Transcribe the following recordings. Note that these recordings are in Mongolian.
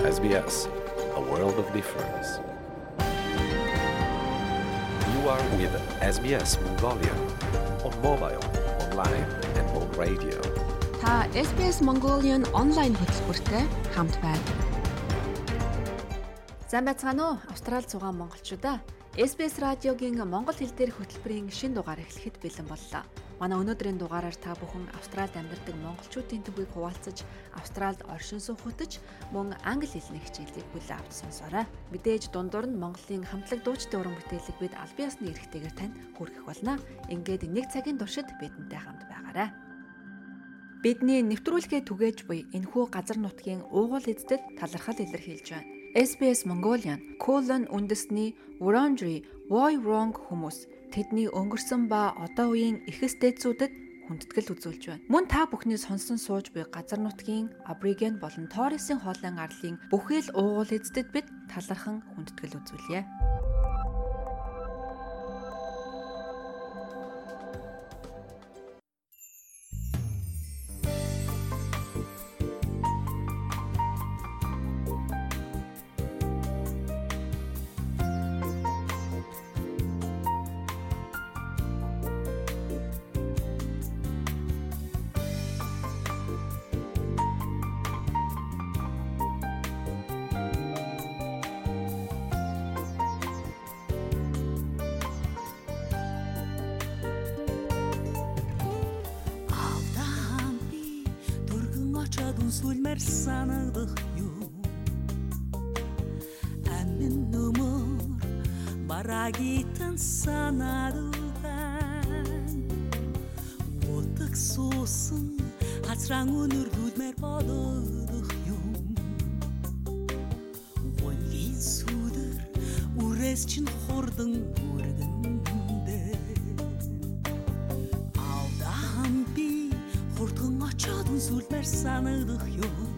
SBS, a world of difference. You are with SBS Mongolia on mobile, online and on radio. Та SBS Mongolian онлайн хөтөлбөртэй хамт байна. Сайн байцгаана уу? Австрал зугаан монголчуудаа. SBS радиогийн монгол хэл дээрх хөтөлбөрийн шин дугаар эхлэхэд бэлэн боллоо. Манай өнөөдрийн дугаараар та бүхэн Австралид амьдардаг монголчуудын төвийг хуваалцаж, Австралид оршин хөтөж, мөн англи хэлний хичээлийг хүлээн авч сонсоорой. Мэдээж дундуур нь Монголын хамтлаг дуучдын уран бүтээлийг бид аль биесны эрхтэйгээр танд хүргэх болно. Ингээд нэг цагийн туршид бидэнтэй хамт байгаарай. Бидний нэвтрүүлгээ түгээж буй энэхүү газар нутгийн уугуул эздэд талархал илэрхийлж байна. SBS Mongolian colon үндэсний Wurundjeri Woi Wurrung хүмүүс тэдний өнгөрсөн ба одоо үеийн эхэс дээдсүүдэд хүндэтгэл үзүүлж байна. Мөн та бүхний сонсон сууж буй газар нутгийн Абориген болон Торресын хоолын арлын бүхэл уугуул эздэд бид талархан хүндэтгэл үзүүлье. Барагитан санадултан утак суусан хацраан өнөр дүлмэр бодох юм. Вонгийн сүдэр үрээс чин хурдан үргэндээ Алдаан би хурдхан очоод сүлмэр санагдах юм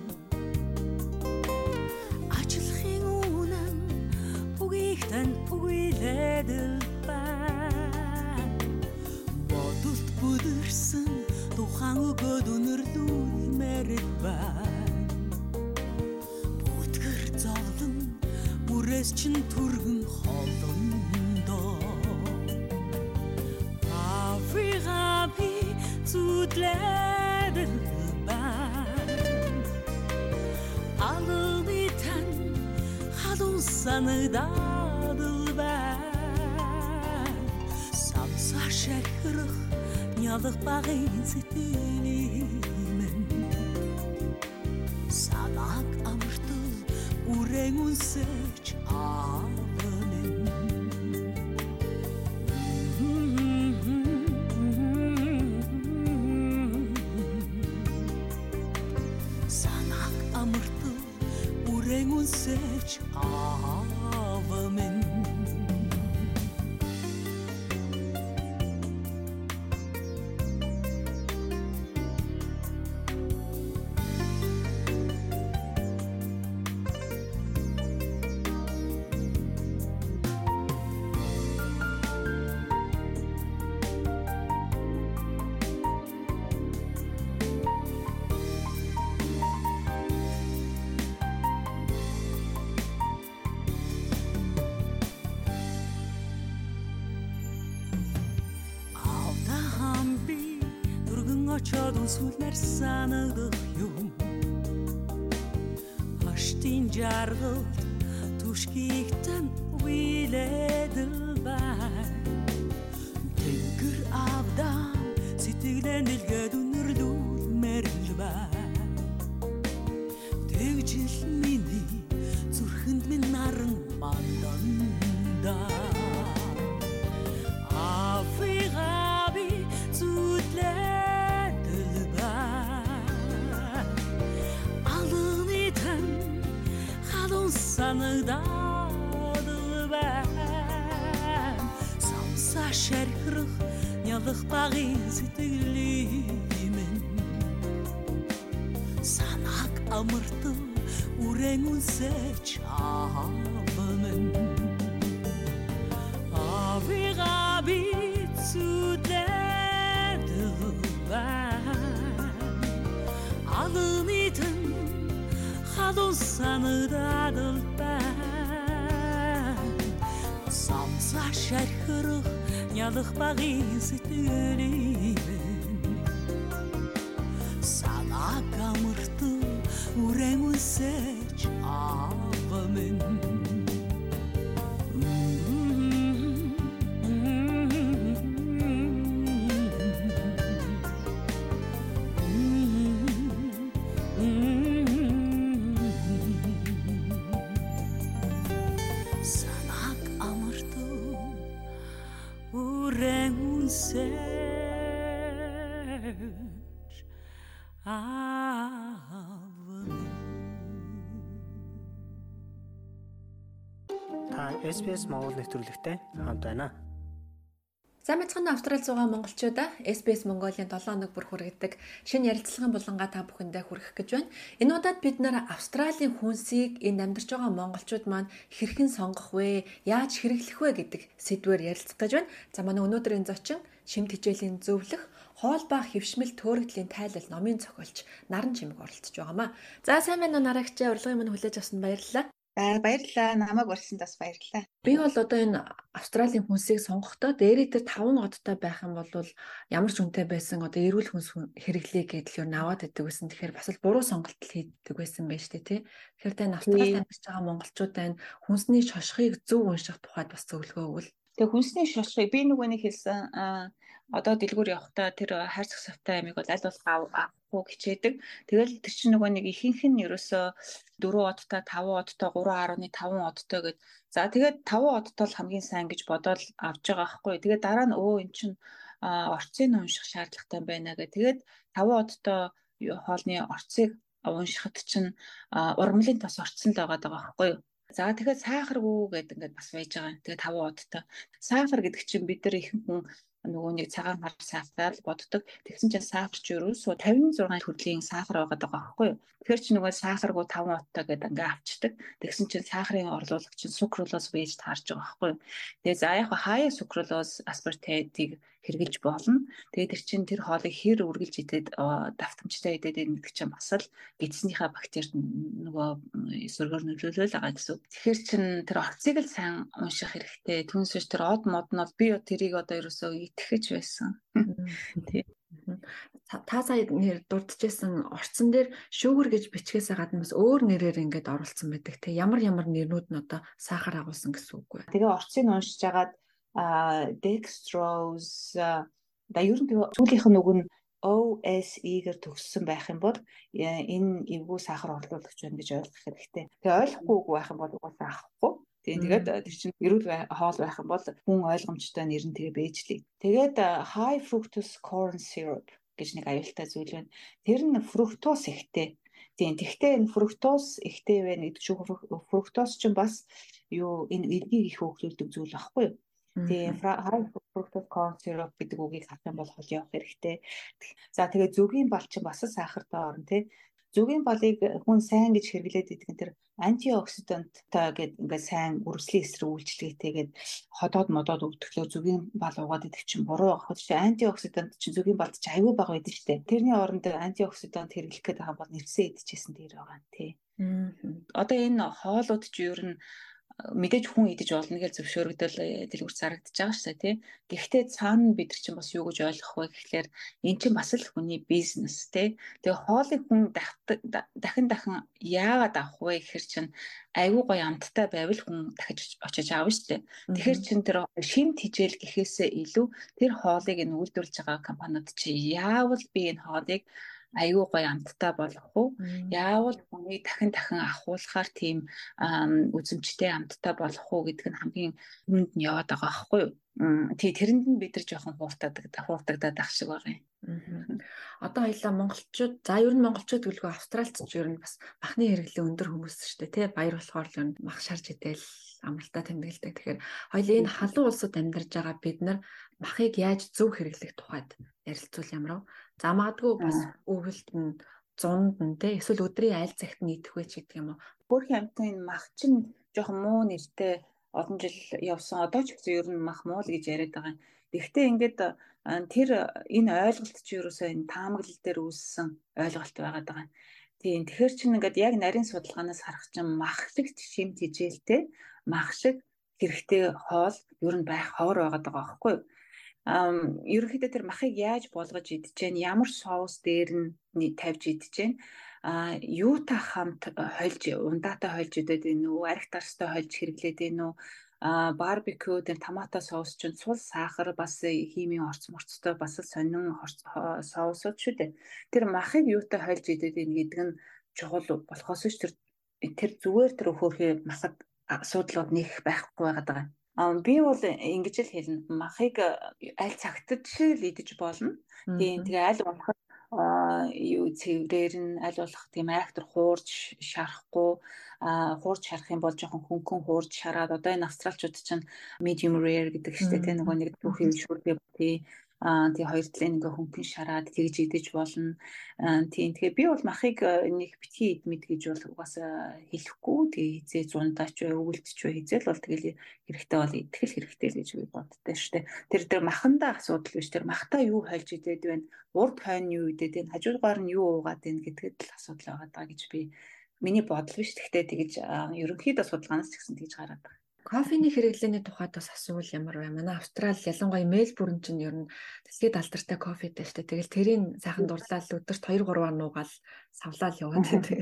очоод сүлмэр санагдах юм Хаштын жаргалт түшгийгтэн уилэдэл бай Тэнгэр авдаан Paris. Үсэж авамэн Та SBS Монгол нэвтрүүлэгтэй хамт байна. За мэцхан Австрали зугаа монголчуудаа SBS Mongolia 7 хоног бүр хүргэдэг шинэ ярилцлагын булангаа та бүхэндээ хүргэх гэж байна. Энэ удаад бид нэр Австралийн хүнсийг энд амьдарч байгаа монголчууд маань хэрхэн сонгох вэ? Яаж хэрэглэх вэ гэдэг сэдвээр ярилцах гэж байна. За манай өнөөдрийн зочин шимт хичээлийн зөвлөх хоол ба хөвшмөл төөрөгдлийн тайлал номын зохиолч Наран Чимэг оролцож байгаамаа. За сайн байна уу нарагч урилгын минь хүлээж авсанд баярлалаа. За баярлалаа. Намайг урьсанд бас баярлалаа. Би бол одоо энэ Австралийн хүнсийг сонгохдоо дээрээ тэр 5 одтой байх юм бол ямар ч үнэтэй байсан одоо эрүүл хүнс хүн- хэрэглэе гэдэл юу наваад идэг байсан. Тэгэхээр бас л буруу сонголт хийдэг байсан байж тээ тий. Тэгэхээр тань Австралид амьдарч байгаа монголчууд байна. Хүнсний шошхыг зөв унших тухайд бас зөвлөгөө өгвөл. Тэгээ хүнсний шошгыг би нөгөө нэг хэлсэн одоо дэлгүүр явахдаа тэр хайрцаг савтай амиг бол аль болох ав- авахгүй хичээдэг. Тэгэл тэр чинь нөгөө нэг ихэнх нь ерөөсөө 4 одтой, 5 одтой, 3.5 одтой гэд. За тэгээд 5 одтой л хамгийн сайн гэж бодоод авч байгаа байхгүй. Тэгээд дараа нь өө эн чинь орцыг унших шаардлагатай байна гэх. Тэгээд 5 одтой хоолны орцыг уншихад чинь аа, ургамлын тос орцсон л байгаа даа байхгүй юу? За тэгэхээр сахаргүй гэдэг ингээд бас байж байгаа. Тэгээ 5 удаа. Сахар гэдэг чинь бид нар ихэнх хүн нөгөө нэг цагаан хар л боддог. Тэгсэн чинь сахар ч ерөөсөө 56 төрлийн сахар байгаа даа байхгүй юу? Тэгэхээр чи нөгөө сахаргүй 5 удаа гэдэг ингээ авчдаг. Тэгсэн чинь сахарын орлуулах чинь сукролоз байж таарж байгаа байхгүй юу? Тэгээ за яг хаяа сукролоз аспартейтыг хэрглэж болно. Тэгээд тэр чинь тэр хоолыг хэр үргэлж идээд давтамжтай идээд байна гэдэг чинь бас л гидснийхаа бактерид нөгөө м, сөргөөр нөлөөлөл байгаа гэсэн. үг. Тэгэхээр чин тэр орцыг л сайн унших хэрэгтэй. Түүнээс тэр од мод нь бол би тэрийг одоо ерөөсөө итгэж байсан. Тий. Та сая нэр дурдчихсан орцсон дээр шүүгэр гэж бичгээсээ гадна бас өөр нэрээр ингээд оруулсан байдаг те. Ямар ямар нэрнүүд нь одоо сахар агуулсан гэсэн үг вэ? Тэгээ орцыг уншиж агаад dextrose да ер нь тэгээ сүүлийнх нь үг нь OSE-гэр төгссөн байх юм бол э, энэ эвгүй сахар орлуулагч байна гэж ойлгох хэрэгтэй. Тэгээ ойлгохгүй үг байх юм бол угаасаа авахгүй. Тийм тэгээд э, тэр чинь эрүүл хоол байх юм бол хүн ойлгомжтой нэр нь тэгээ бэжлээ. Тэгээд э, high fructose corn syrup гэж нэг аюултай зүйл байна. Тэр нь фруктоз ихтэй. Тийм тэгтээ энэ фруктоз ихтэй байна гэдэг чинь фрук- фруктоз чинь бас юу энэ эргийг их хөглүүлдэг зүйл байхгүй юу? Тийм high fructose corn syrup гэдэг үгийг харах юм бол хол явах хэрэгтэй. За тэгээ зүгийн бал чинь бас сахартай орно тий. Зүгийн балыг хүн сайн гэж хэрэглээд идэг нь тэр антиоксиданттай гэдэг ингээд сайн үрслийн эсрэг үйлчлэгээтэйгээд ходоод модоод өвдөхлөө зүгийн бал уугаад идэх чинь буруу байх. Чи антиоксидант чинь зүгийн балд чи аюу бага байдаг штэ. Тэрний оронд антиоксидант хэрэглэх гэдэг байгаа бол нэрсээ идчихсэн дээр байгаа нь тий. Одоо энэ хоолууд чи ер нь мэдээж хүн идэж болно гэж зөвшөөрөгдөл э, дэлгүр зарагдаж байгаа шүү дээ тий. Гэхдээ цаана бид нар чинь бас юу гэж ойлгох вэ гэхлээр эн чинь бас л хүний бизнес тий. Тэгээ хоолыг хүн дахин дахин яагаад авах вэ гэхэр чинь айгүй гоё амттай байвал хүн дахиж очиж аавна шүү дээ. Тэгэхээр чин тэр шимт хижээл гэхээсээ илүү тэр хоолыг энэ үйлдвэрлэж байгаа компаниуд чи яавал би энэ хоолыг айгүй гоё амттай болгох уу? Яавал хүний дахин дахин ахуулахаар тийм үзэмжтэй амттай болох уу гэдэг нь хамгийн хүнд нь яваад байгаа байхгүй юу? Тий тэрэнд нь бид нар жоохон хууртадаг хууртагдаад ах шиг байгаа юм. Одоо хоёлаа монголчууд за ер нь монголчууд гэлгүй австралч ч ер нь бас махны хэрэглээ өндөр хүмүүс шүү дээ тий баяр болохоор л ер нь мах шарж идэл амралтаа тэмдэглэдэг. Тэгэхээр хоёлаа энэ халуун улсад амьдарч байгаа бид нар махыг яаж зөв хэрэглэх тухайд ярилцвал ямар вэ? За магадгүй бас өвөлд нь зунд нь тий эсвэл өдрийн аль цагт нь идэх вэ ч гэдэг юм уу? Хөөрхөн амтны энэ мах чинь жоохон муу нэртэй олон жил явсан. Одоо ч гэсэн ер нь мах муу л гэж яриад байгаа юм. Гэхдээ ингээд тэр энэ ойлголт чи ерөөсөө энэ таамаглал дээр үүссэн ойлголт байгаад байгаа юм. Тийм тэгэхээр чинь ингээд яг нарийн судалгаанаас харах чинь махлагт шимт хижээлтэй мах шиг хэрэгтэй хоол ер нь байх ховор байгаад байгаа байхгүй юу? Ерөнхийдөө тэр махыг яаж болгож идэж гэн? Ямар соус дээр нь тавьж идэж гэн? А юутай хамт хольж ундаатай хольж идээд байна уу арх тарстай хольж хэрэглээд байна уу а барбекю тэр томато соус чинь цул сахар бас химийн орц морцтой бас сонин соусууд шүү дээ. Тэр махыг юутай хольж идээд байна гэдэг нь чухал болохоос ш тэр тэр зүгээр тэр хөөхий махад асуудлууд нэг байхгүй байгаа би бол ингэж л хэлнэ. Махыг аль цагтд л идэж болно. Тийм тэгээ аль болох юу цэврээр нь аль болох тийм айхтар хуурж шарахгүй хуурж шарах юм бол жоохон хөнгөн хуурж шараад одоо энэ австралчууд чинь medium rare гэдэг штэ тийм нөгөө нэг бүх юм шүргээ тий тий хоёр талын ингээ хөнгөн шараад тэгж идэж болно. Тийм тэгээ би бол махыг нэг битгий ид мэд гэж бол угаасаа хэлэхгүй тэгээ хизээ зундаач бай өвөлтч бай хизээл бол тэгэл хэрэгтэй бол итгэл хэрэгтэй л гэж би боддоо штэ. Тэр тэр махандаа асуудал биш тэр махтаа юу хайлж идээд байна. Урд хойно юу идээд байна. Хажуугаар нь юу уугаад байна гэдгээд л асуудал байгаа даа гэж би миний бодол биш. Гэхдээ тэгэж ерөнхийдөө судалгаанаас ч гэсэн тэгж гараад байна. Кофений хэрэглээний тухайд бас асуул ямар бай. Манай Австрали ялангуяа Мельбурн чинь ер нь дэлхийд алдартай кофетэй шүү дээ. Тэгэл тэрийн сайхан дурлал өдөрт 2 3 нуугаал савлаал яваад байдаг.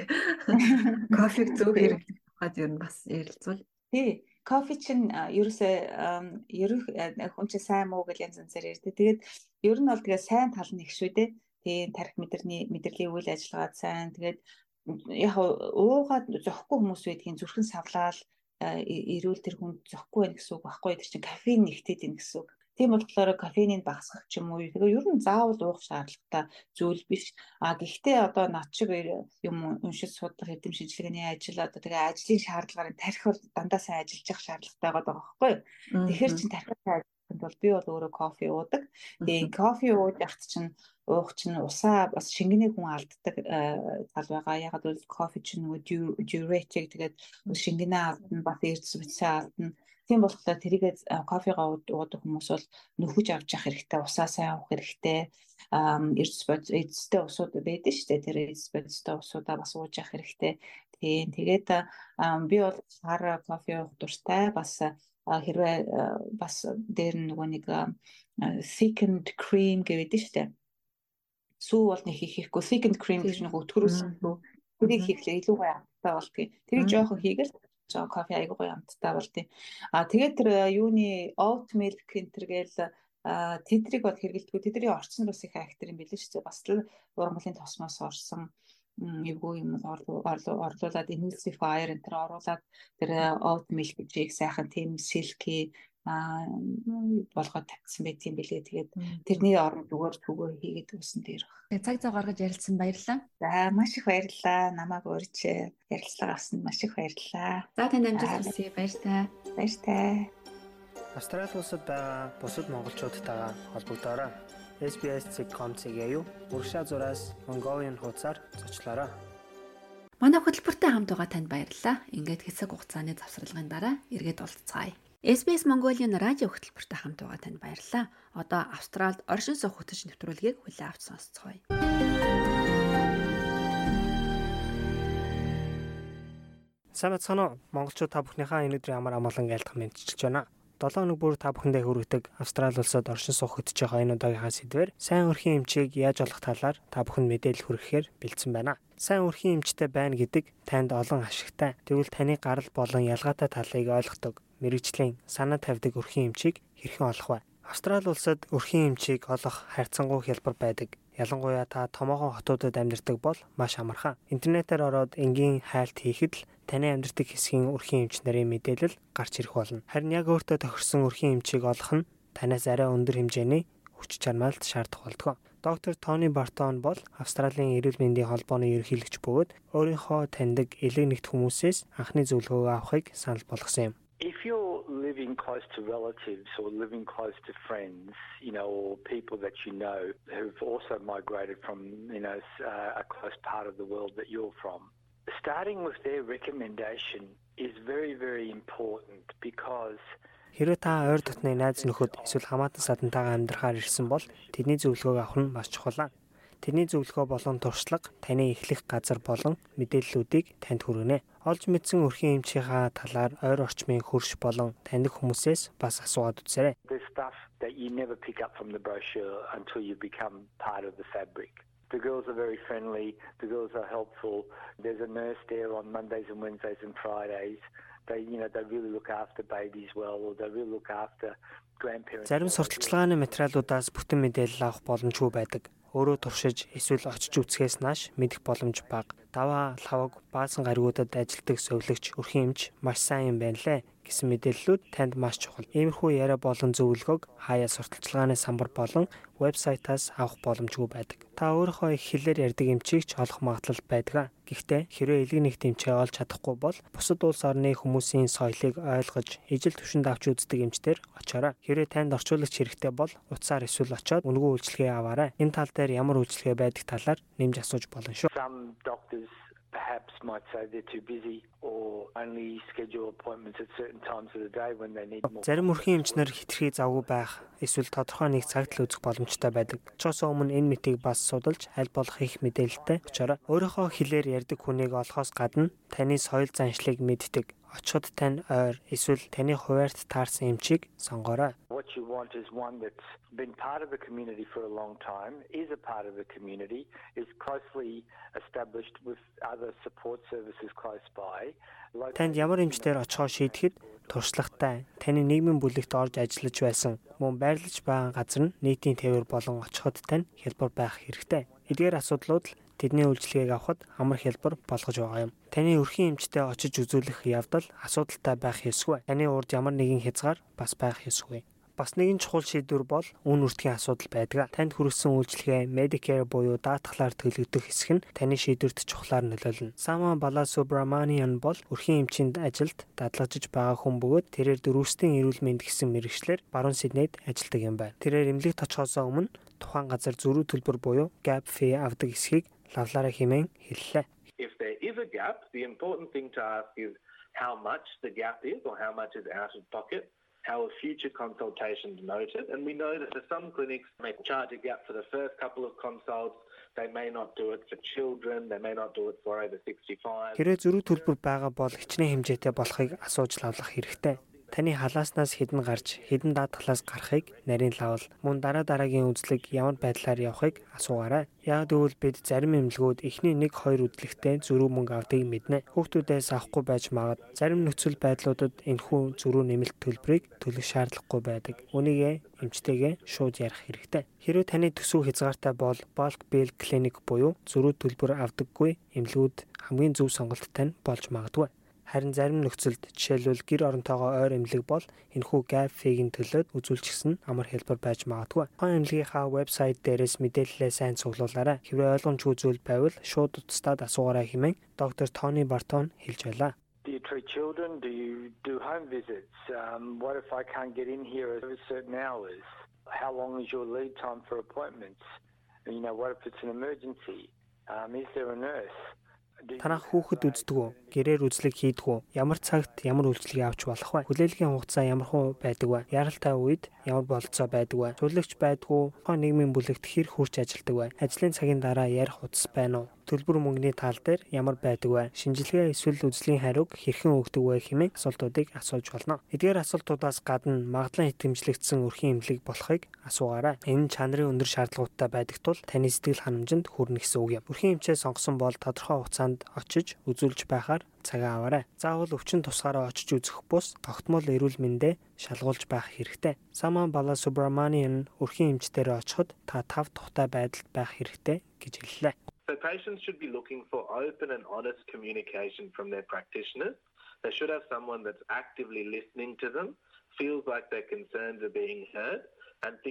Кофег зөв хэрэглэх тухайд ер нь бас ярилцвал. Тий. Кофе чинь ерөөсөө ерөөх хүн чинь сайн муу гэж янз янзаар ярьдаг. Тэгээд ер нь бол тэгээ сайн тал нь их шүү дээ. Тэгээ тарих мэдэрний мэдрэлийн үйл ажиллагаа сайн. Тэгээд яг уугаад зөхгүй хүмүүс байдгийн зүрхэн савлаал ирүүл тэр хүн зөхгүй байх гэсэн үг байхгүй тэр чинь кофеин нэгтээд ийн гэсэн үг. Тийм болохоор кофеиныг багасгах ч юм уу. Тэгээ ер нь заавал уух шаардлагатай зүйл биш. А гэхдээ одоо над шиг юм уншиж судлах эдэм шинжилгээний ажил одоо тэгээ ажлын шаардлагаар тарих бол дандаа сайн ажиллаж явах шаардлагатай байгаа байхгүй юу. Тэгэхээр чин тарих сайн бол би бол өөрөө кофе уудаг. Тэгээ кофе ууж яхад чинь уух чинь усаа бас шингэний хүн алддаг тал байгаа. Ягаад гэвэл кофе чинь нөгөө diuretic тэгээд шингэнээ алдна, бас эрдэс бицээ алдна. Тийм болохоор тэрийгээ кофегаа уудаг хүмүүс бол нөхөж авч явах хэрэгтэй, усаа сайн уух хэрэгтэй. Эрдэс эцэстэй усууд байдаг шүү дээ. Тэр эрдэс бодистой усуудаа бас ууж явах хэрэгтэй. Тийм тэгээд би бол хар кофе уух дуртай. Бас хэрвээ бас дээр нөгөө нэг thickened cream гэдэг дээ. Сүү бол нэг хийх хийхгүй. Second cream гэж нэг өтгөрүүлсэн сүү тэрийг хийхлээр илүү гоё амттай болдгийг тэрийг жоохон хийгээл жоо кофе айгуу гоё амттай болдгийг а тэгээд тэр юуны oat milk энтер гээл тэдрийг бол хэрэгэлдэггүй. Тэдний орчин бас их актер юм билээ шүү дээ. Бас л ургамлын тосмоос орсон эвгүй юм орлуулад emulsifier энэ төр оруулаад тэр oat milk гэж сайхан тийм silky болгоод тавьсан байт юм билээ. Тэгээд тэрний оронд зүгээр түгөө хийгээд үүсэн дээр баг. Тэгээд цаг зав гаргаж ярилцсан баярлалаа. За маш их баярлалаа. Намааг урьж ярилцлага авсанд маш их баярлалаа. За танд амжилт хүсье. Баяртай. Баяртай. Австрали улсад байгаа бусад монголчуудтайгаа холбогдоорой. SBS.com.cg юу уршаа зураас Mongolian хуудасаар зочлоорой. Манай хөтөлбөртэй хамт байгаа танд баярлалаа. Ингээд хэсэг хугацааны завсралгын дараа эргээд уулзцаая. SBS Mongolian радио хөтөлбөртэй хамт байгаа танд баярлалаа. Одоо Австральд оршин суух хөтөч нэвтрүүлгийг хүлээн авч сонсцгоё. Сайн бацгаана уу? Монголчууд та бүхнийхээ энэ өдрийн амар амгалан айлтгах мэдчилж байна. 7 өнөг бүр та бүхэндээ хүргэдэг Австрали улсад оршин хөтөж байгаа энэ удаагийнхаа сэдвэр сайн өрхийн эмчийг яаж олох талаар та бүхэнд мэдээлэл хүргэхээр бэлдсэн байна. Сайн өрхийн эмчтэй байна гэдэг танд олон ашигтай. Тэгвэл таны гарал болон ялгаатай талыг ойлгодог мэрэгжлийн санаа тавьдаг өрхийн эмчийг хэрхэн олох вэ? Австрали улсад өрхийн эмчийг олох хайрцангуй хялбар байдаг. Ялангуяа та томоохон хотуудад амьдардаг бол маш амархан. Интернетээр ороод энгийн хайлт хийхэд л таны амьдардаг хэсгийн өрхийн эмч нарын мэдээлэл гарч ирэх болно. Харин яг өөртөө тохирсон өрхийн эмчийг олох нь танаас арай өндөр хэмжээний хүч чармайлт шаардах болдог. Доктор Тони Бартон бол Австралийн эрүүл мэндийн холбооны ерөнхийлөгч бөгөөд өөрийнхөө таньдаг элэг нэгт хүмүүсээс анхны зөвлөгөөгөө авахыг санал болгосон юм. If you're living close to relatives or living close to friends, you know, or people that you know who've also migrated from, you know, uh, a close part of the world that you're from, starting with their recommendation is very, very important because Хэрэв та ойр дотны найз нөхөд эсвэл хамаатан садантайгаа амьдрахаар ирсэн бол тэдний зөвлөгөөг авах нь маш чухал. Тэний зөвлөгөө болон туршлага таны эхлэх газар болон мэдээллүүдийг танд хүргэнэ. Олж мэдсэн өрхийн эмчийнхаа талаар ойр орчмын хөрш болон таньдаг хүмүүсээс бас асууад үзээрэй. That you never pick up from the brochure until you become part of the fabric. The girls are very friendly. The girls are helpful. There's a nurse there on Mondays and Wednesdays and Fridays. They, you know, they really look after babies well, or they really look after grandparents. Зарим сурталчилгааны материалуудаас бүтэн мэдээлэл авах боломжгүй байдаг. Өөрөө туршиж эсвэл очиж үзэхээс нааш мэдэх боломж бага. Даваа, лаваг, баасан гаригуудад ажилдаг совилогч өрхийн эмч маш сайн юм байна лээ гэсэн мэдээллүүд танд маш чухал. Иймэрхүү яриа болон зөвлөгөөг хаяа сурталчилгааны самбар болон вебсайтаас авах боломжгүй байдаг. Та өөрийнхөө их хэлээр ярьдаг эмчийг ч олох магадлал байдаг. Гэхдээ хэрвээ элэг нэг тэмцээ олж чадахгүй бол бусад улс орны хүмүүсийн соёлыг ойлгож ижил төвшөнд авч үздэг эмчтэр очоорой. Хэрвээ танд орчуулагч хэрэгтэй бол утсаар эсвэл очоод үнэгүй үйлчилгээ аваарай. Энэ тал дээр ямар үйлчилгээ байдаг талаар нэмж асууж болно шүү. Some doctors perhaps might say they're too busy or only schedule appointments at certain times of the day when they need more. Зарим өрхийн эмчнэр хитрхи завгүй байх эсвэл тодорхой нэг цагт л үзэх боломжтой байдаг. Очоос өмнө энэ мэтийг бас судалж аль болох их мэдээлэлтэй очоорой. Өөрийнхөө хэлээр ярьдаг хүнийг олохоос гадна таны соёл заншлыг мэддэг очиход тань ойр эсвэл таны хуваарьт таарсан эмчийг сонгоорой. What you want is one that's been part of the community for a long time, is a part of the community, is closely established with other support services close by. Танд ямар эмчтэр очихоо шийдэхэд туршлагатай таны нийгмийн бүлэгт орж ажиллаж байсан мөн байрлаж байгаа газар нь нийтийн тээвэр болон очиход тань хялбар байх хэрэгтэй. Эдгээр асуудлууд тэдний үйлчлэгийг авахд амар хялбар болгож байгаа юм. Таны өрхийн эмчтэй очиж үзүүлэх явдал асуудалтай байх ёсгүй. Таны урд ямар нэгэн хязгаар бас байх ёсгүй. Бас нэгэн чухал шийдвэр бол үн үртгийн асуудал байдаг. Танд хүргэсэн үйлчлэгээ Medicare буюу даатгалаар төлөгдөх хэсэг нь таны шийдвэрт чухлаар нөлөөлнө. Сама Баласубраманиан бол өрхийн эмчинд ажилд дадлагжиж байгаа хүн бөгөөд тэрээр дөрвөстийн эрүүл мэнд гэсэн мэрэгчлэр баруун Сиднейд ажилладаг юм байна. Тэрээр эмнэлэгт очихоос өмнө тухайн газар зөрүү төлбөр буюу gap fee авдаг эсхийг лавлаараа хэмээн хэллээ. If there is a gap, the important thing to ask is how much the gap is or how much is out of pocket. How are future consultations noted? And we know that for some clinics may charge a gap for the first couple of consults. They may not do it for children. They may not do it for over 65. Хэрэг зөрүү төлбөр байгаа бол хичнээн хэмжээтэй болохыг асууж лавлах хэрэгтэй. Таны халааснаас хідэн гарч хідэн даатгалаас гарахыг нарийн лавл мөн дараа дараагийн үзлэг ямар байдлаар явахыг асуугаарай. Яг тэгвэл бид зарим эмнэлгүүд эхний 1 2 үдлэгтээ зөрүү мөнгө авдгийг мэднэ. Хүүхдүүдээс авахгүй байж магад зарим нөхцөл байдлуудад энэхүү зөрүү нэмэлт төлбөрийг төлөх шаардлагагүй байдаг. Үүнийг эмчтэйгээ шууд ярих хэрэгтэй. Хэрвээ таны төсөв хязгаартай бол bulk bill clinic буюу зөрүү төлбөр авдаггүй эмнэлгүүд хамгийн зөв сонголт тань болж магадгүй. Харин зарим нөхцөлд жишээлбэл гэр оронтойгоо ойр эмнэлэг бол энэхүү gap fee-ийн төлөөд үзүүлчихсэн амар хэлбэр байж магадгүй. Тухайн эмнэлгийнхаа вебсайт дээрээс мэдээлэлээ сайн цуглуулаарай. Хэрвээ ойлгомжгүй зүйл байвал шууд утастад асуугаарай хэмээн доктор Тони Бартон хэлж байлаа. Do you treat children? Do you do home visits? Um, what if I can't get in here at certain hours? How long is your lead time for appointments? You know, what if it's an emergency? Um, is there a nurse? Танах хүүхэд үздэг үү? Гэрээр үзлэг хийдэг үү? Ямар цагт ямар үйлчлэгийг авч болох вэ? Хүлээлгийн хугацаа ямар хуу байдаг вэ? Яралтай үед ямар болцоо байдаг вэ? Цуглагч байдгүй, тухайн нийгмийн бүлэгт хэр хурц ажилдаг вэ? Ажлын цагийн дараа ярих утас байна уу? Төлбөр мөнгөний тал дээр ямар байдаг вэ? Шинжилгээ эсвэл үзлийн хариуг хэрхэн өгдөг вэ хэмээн асуултуудыг асууж болно. Эдгээр асуултуудаас гадна магадлан итгэмжлэгдсэн өрхийн эмнэлэг болохыг асуугаарай. Энэ чанарын өндөр шаардлагатай байдаг тул таны сэтгэл ханамжинд хүрнэ гэсэн үг юм. Өрхийн эмчээ сонгосон бол тодорхой хугацаанд очиж үзүүлж байхаар цагаа аваарай. Заавал өвчин тусгаараа очиж үзэх бус тогтмол эрүүл мэндэ шалгуулж байх хэрэгтэй. Саман Бала Субраманиан өрхийн эмчтэрээ очиход та тав тухтай байдалд байх хэрэгтэй гэж хэллээ. So patients should be looking for open and honest communication from their practitioners. They should have someone that's actively listening to them, feels like their concerns are being heard.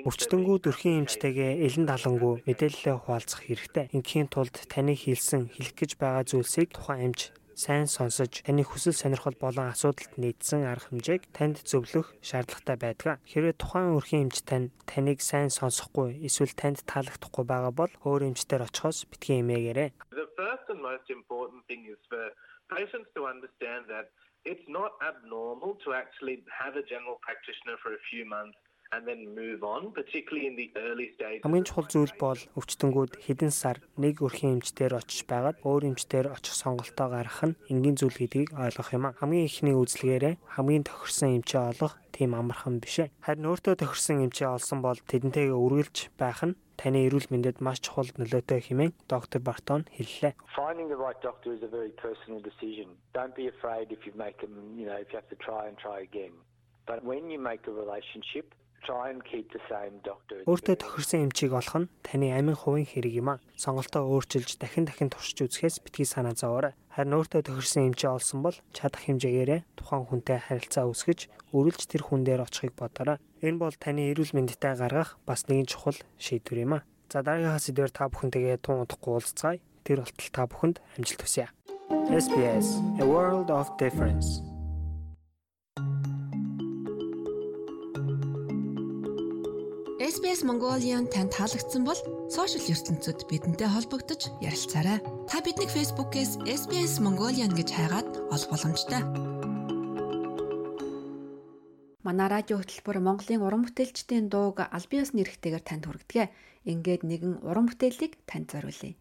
Өвчтөнгүүд өрхийн эмчтэйгээ элен далангуу мэдээлэлээ хуваалцах хэрэгтэй. Ингийн тулд таны хэлсэн хэлэх гэж байгаа зүйлсийг тухайн эмч сайн сонсож таны хүсэл сонирхол болон асуудалд нийцсэн арга хэмжээг танд зөвлөх шаардлагатай байдаг. Хэрвээ тухайн өрхийн эмч тань таныг сайн сонсохгүй эсвэл танд таалагдахгүй байгаа бол өөр эмчтэр очихоос битгий эмээгээрэй. The first and most important thing is for patients to understand that it's not abnormal to actually have a general practitioner for a few months and then move on, particularly in the early stages. Хамгийн чухал зүйл бол өвчтөнгүүд хэдэн сар нэг өрхийн эмчтэр очиж байгаад өөр эмчтэр очих сонголтоо гаргах нь энгийн зүйл гэдгийг ойлгох юм а. Хамгийн ихний үзлэгээрээ хамгийн тохирсон эмчээ олох тийм амархан биш. Харин өөртөө тохирсон эмчээ олсон бол тэдэнтэйгээ үргэлж байх нь таны эрүүл мэндэд маш чухал нөлөөтэй хэмээн доктор Бартон хэллээ. Finding the right doctor is a very personal decision. Don't be afraid if you make them, you know, if you have to try and try again. But when you make a relationship, Өөртөө тохирсон эмчийг олох нь таны амин хувийн хэрэг юм а. Сонголтоо өөрчилж дахин дахин туршиж үзэхээс битгий санаа зовоорой. Харин өөртөө тохирсон эмчээ олсон бол чадах хэмжээгээрээ тухайн хүнтэй харилцаа үүсгэж үргэлж тэр хүн дээр очихыг бодоорой. Энэ бол таны эрүүл мэндтэй гаргах бас нэгэн чухал шийдвэр юм а. За дараагийнхаа сэдвээр та бүхэнтэйгээ тун удахгүй уулзцаая. Тэр болтол та бүхэнд амжилт хүсье. SBS A World of Difference SBS Mongolian танд таалагдсан бол сошиал ертөнцид бидэнтэй холбогдож ярилцаарай. Та биднийг Facebook-ээс SBS Mongolian гэж хайгаад олох боломжтой. Манай радио хөтөлбөр Монголын уран бүтээлчдийн дууг аль биесны нэрхтэйгээр танд хүргэдэг. Ингээд нэгэн уран бүтээлийг танд зориулъя.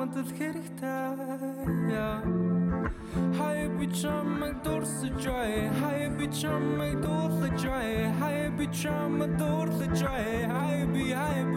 Залуу чамд л хэрэгтэй хай би чамайг дурсаж бай хай би чамайг дуулаж бай хай би чамайг дуурлаж бай хай би хай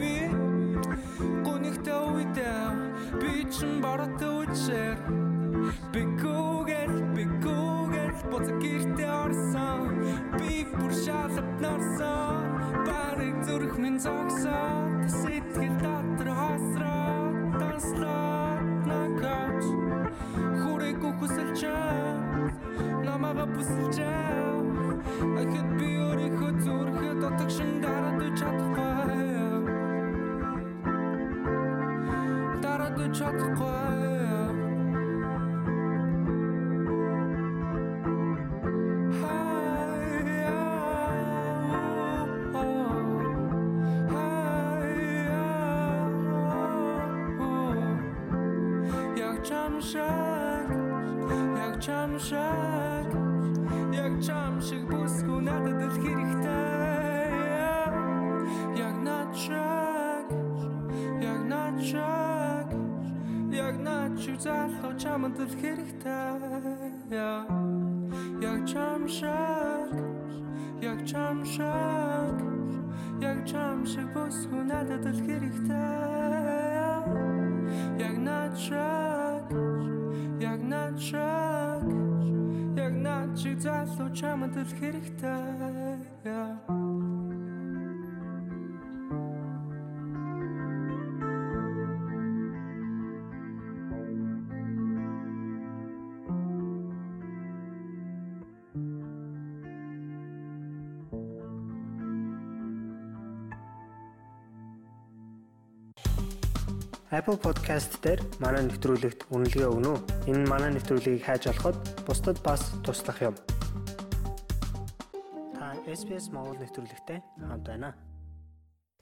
яг начиг залуу чамд л хэрэгтэй. Яг чамшаг яг чамшаг яг чамшиг бүсгүй надад л хэрэгтэй. Яг начаг яг начаг яг начиг залуу чамд л хэрэгтэй Apple Podcast дээр манай нэвтрүүлэгт үнэлгээ өгнө үү? Энэ манай нэвтрүүлгийг хайж олоход бусдад бас туслах юм. Та SBS Монгол нэвтрүүлэгтэй хамт байна.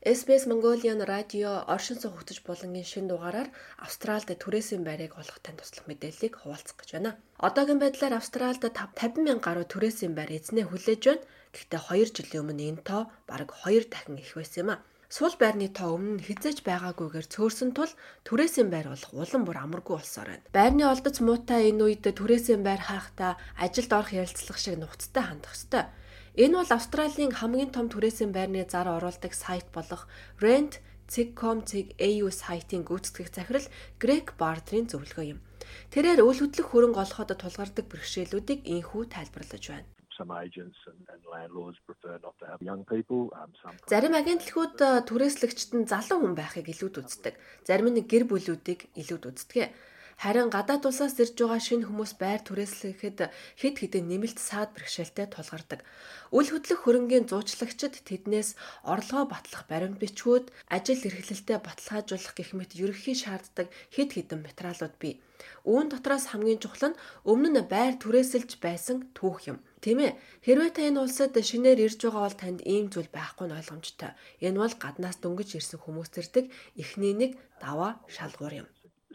SBS Mongolian радио оршин суух хөтөж булангийн шин дугаараар Австральд түрээсийн байрыг олох тань туслах мэдээллийг хуваалцах гэж байна. Одоогийн байдлаар Австральд 50 мянган гаруй түрээсийн байр эзнээ хүлээж байна. Гэхдээ 2 жилийн өмнө энэ тоо бараг 2 дахин их байсан юм а. Сул байрны тоо өмнө нь хизэж байгаагүйгээр цөөрсөн тул түрээсийн байр болох улам бүр амаргүй болсоор байна. Байрны олдоц муутай энэ үед түрээсийн байр хаахта ажилд орох ярилцлага шиг нухацтай хандах ёстой. Энэ бол Австралийн хамгийн том түрээсийн байрны зар оруулдаг сайт болох rent.com.au сайтын гүйцэтгэх захирал Грег Бардрийн зөвлөгөө юм. Тэрээр үйл хөдлөх хөрөнгө олоход тулгардаг бэрхшээлүүдийг инхүү тайлбарлаж байна. Um, Зарим агентлагууд э, түрээслэгчд нь залуу хүн байхыг илүүд үздэг. Зарим нь гэр бүлүүдийг илүүд үздэг. Харин гадаад улсаас ирж байгаа шинэ хүмүүс байр түрээслэхэд хэд хэдэн нэмэлт саад бэрхшээлтэй тулгардаг. Үл хөдлөх хөрөнгийн зуучлагчид тэднээс орлогоо батлах баримт бичгүүд, ажил эрхлэлтэд баталгаажуулах гэх мэт ерөнхий шаарддаг хэд хэдэн материалууд бий. Үүн дотроос хамгийн чухал нь өмнө нь байр түрээсэлж байсан түүх юм. Тийм ээ. Хэрвээ та энэ улсад шинээр ирж байгаа бол танд ийм зүйл байхгүй нь ойлгомжтой. Энэ бол гаднаас дөнгөж ирсэн хүмүүс зэрдэг эхний нэг даваа шалгуур юм.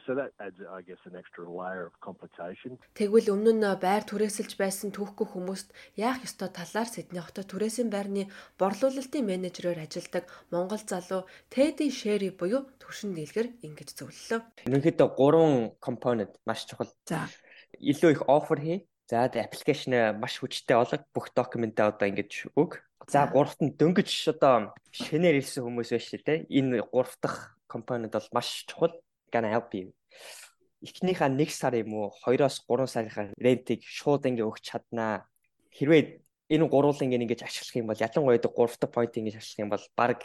So that adds, I guess, an extra layer of complication. Тэгвэл өмнө нь байр түрээсэлж байсан түүхгүй хүмүүст яах ёстой талаар Сидней хотод түрээсийн байрны борлуулалтын менежерээр ажилладаг Монгол залуу Тэди Шэри буюу төршин дийлгэр ингэж зөвлөлөө. Ерөнхийдөө гурван компонент маш чухал. За. Илүү их offer хий. За тэгээ аппликейшн маш хүчтэй болог бүх документаа одоо ингэж өг. За гуравт нь дөнгөж одоо шинээр ирсэн хүмүүс байж тээ. Энэ гурав дахь компонент бол маш чухал gonna help you. Эхнийхээ 1 сар юм уу 2-оос 3 сарынхаа рентийг шууд ингээ өгч чаднаа. Хэрвээ энэ гурвуулын ингээ ингэж ашиглах юм бол ялангуяа 3 дахь point ингэж ашиглах юм бол баг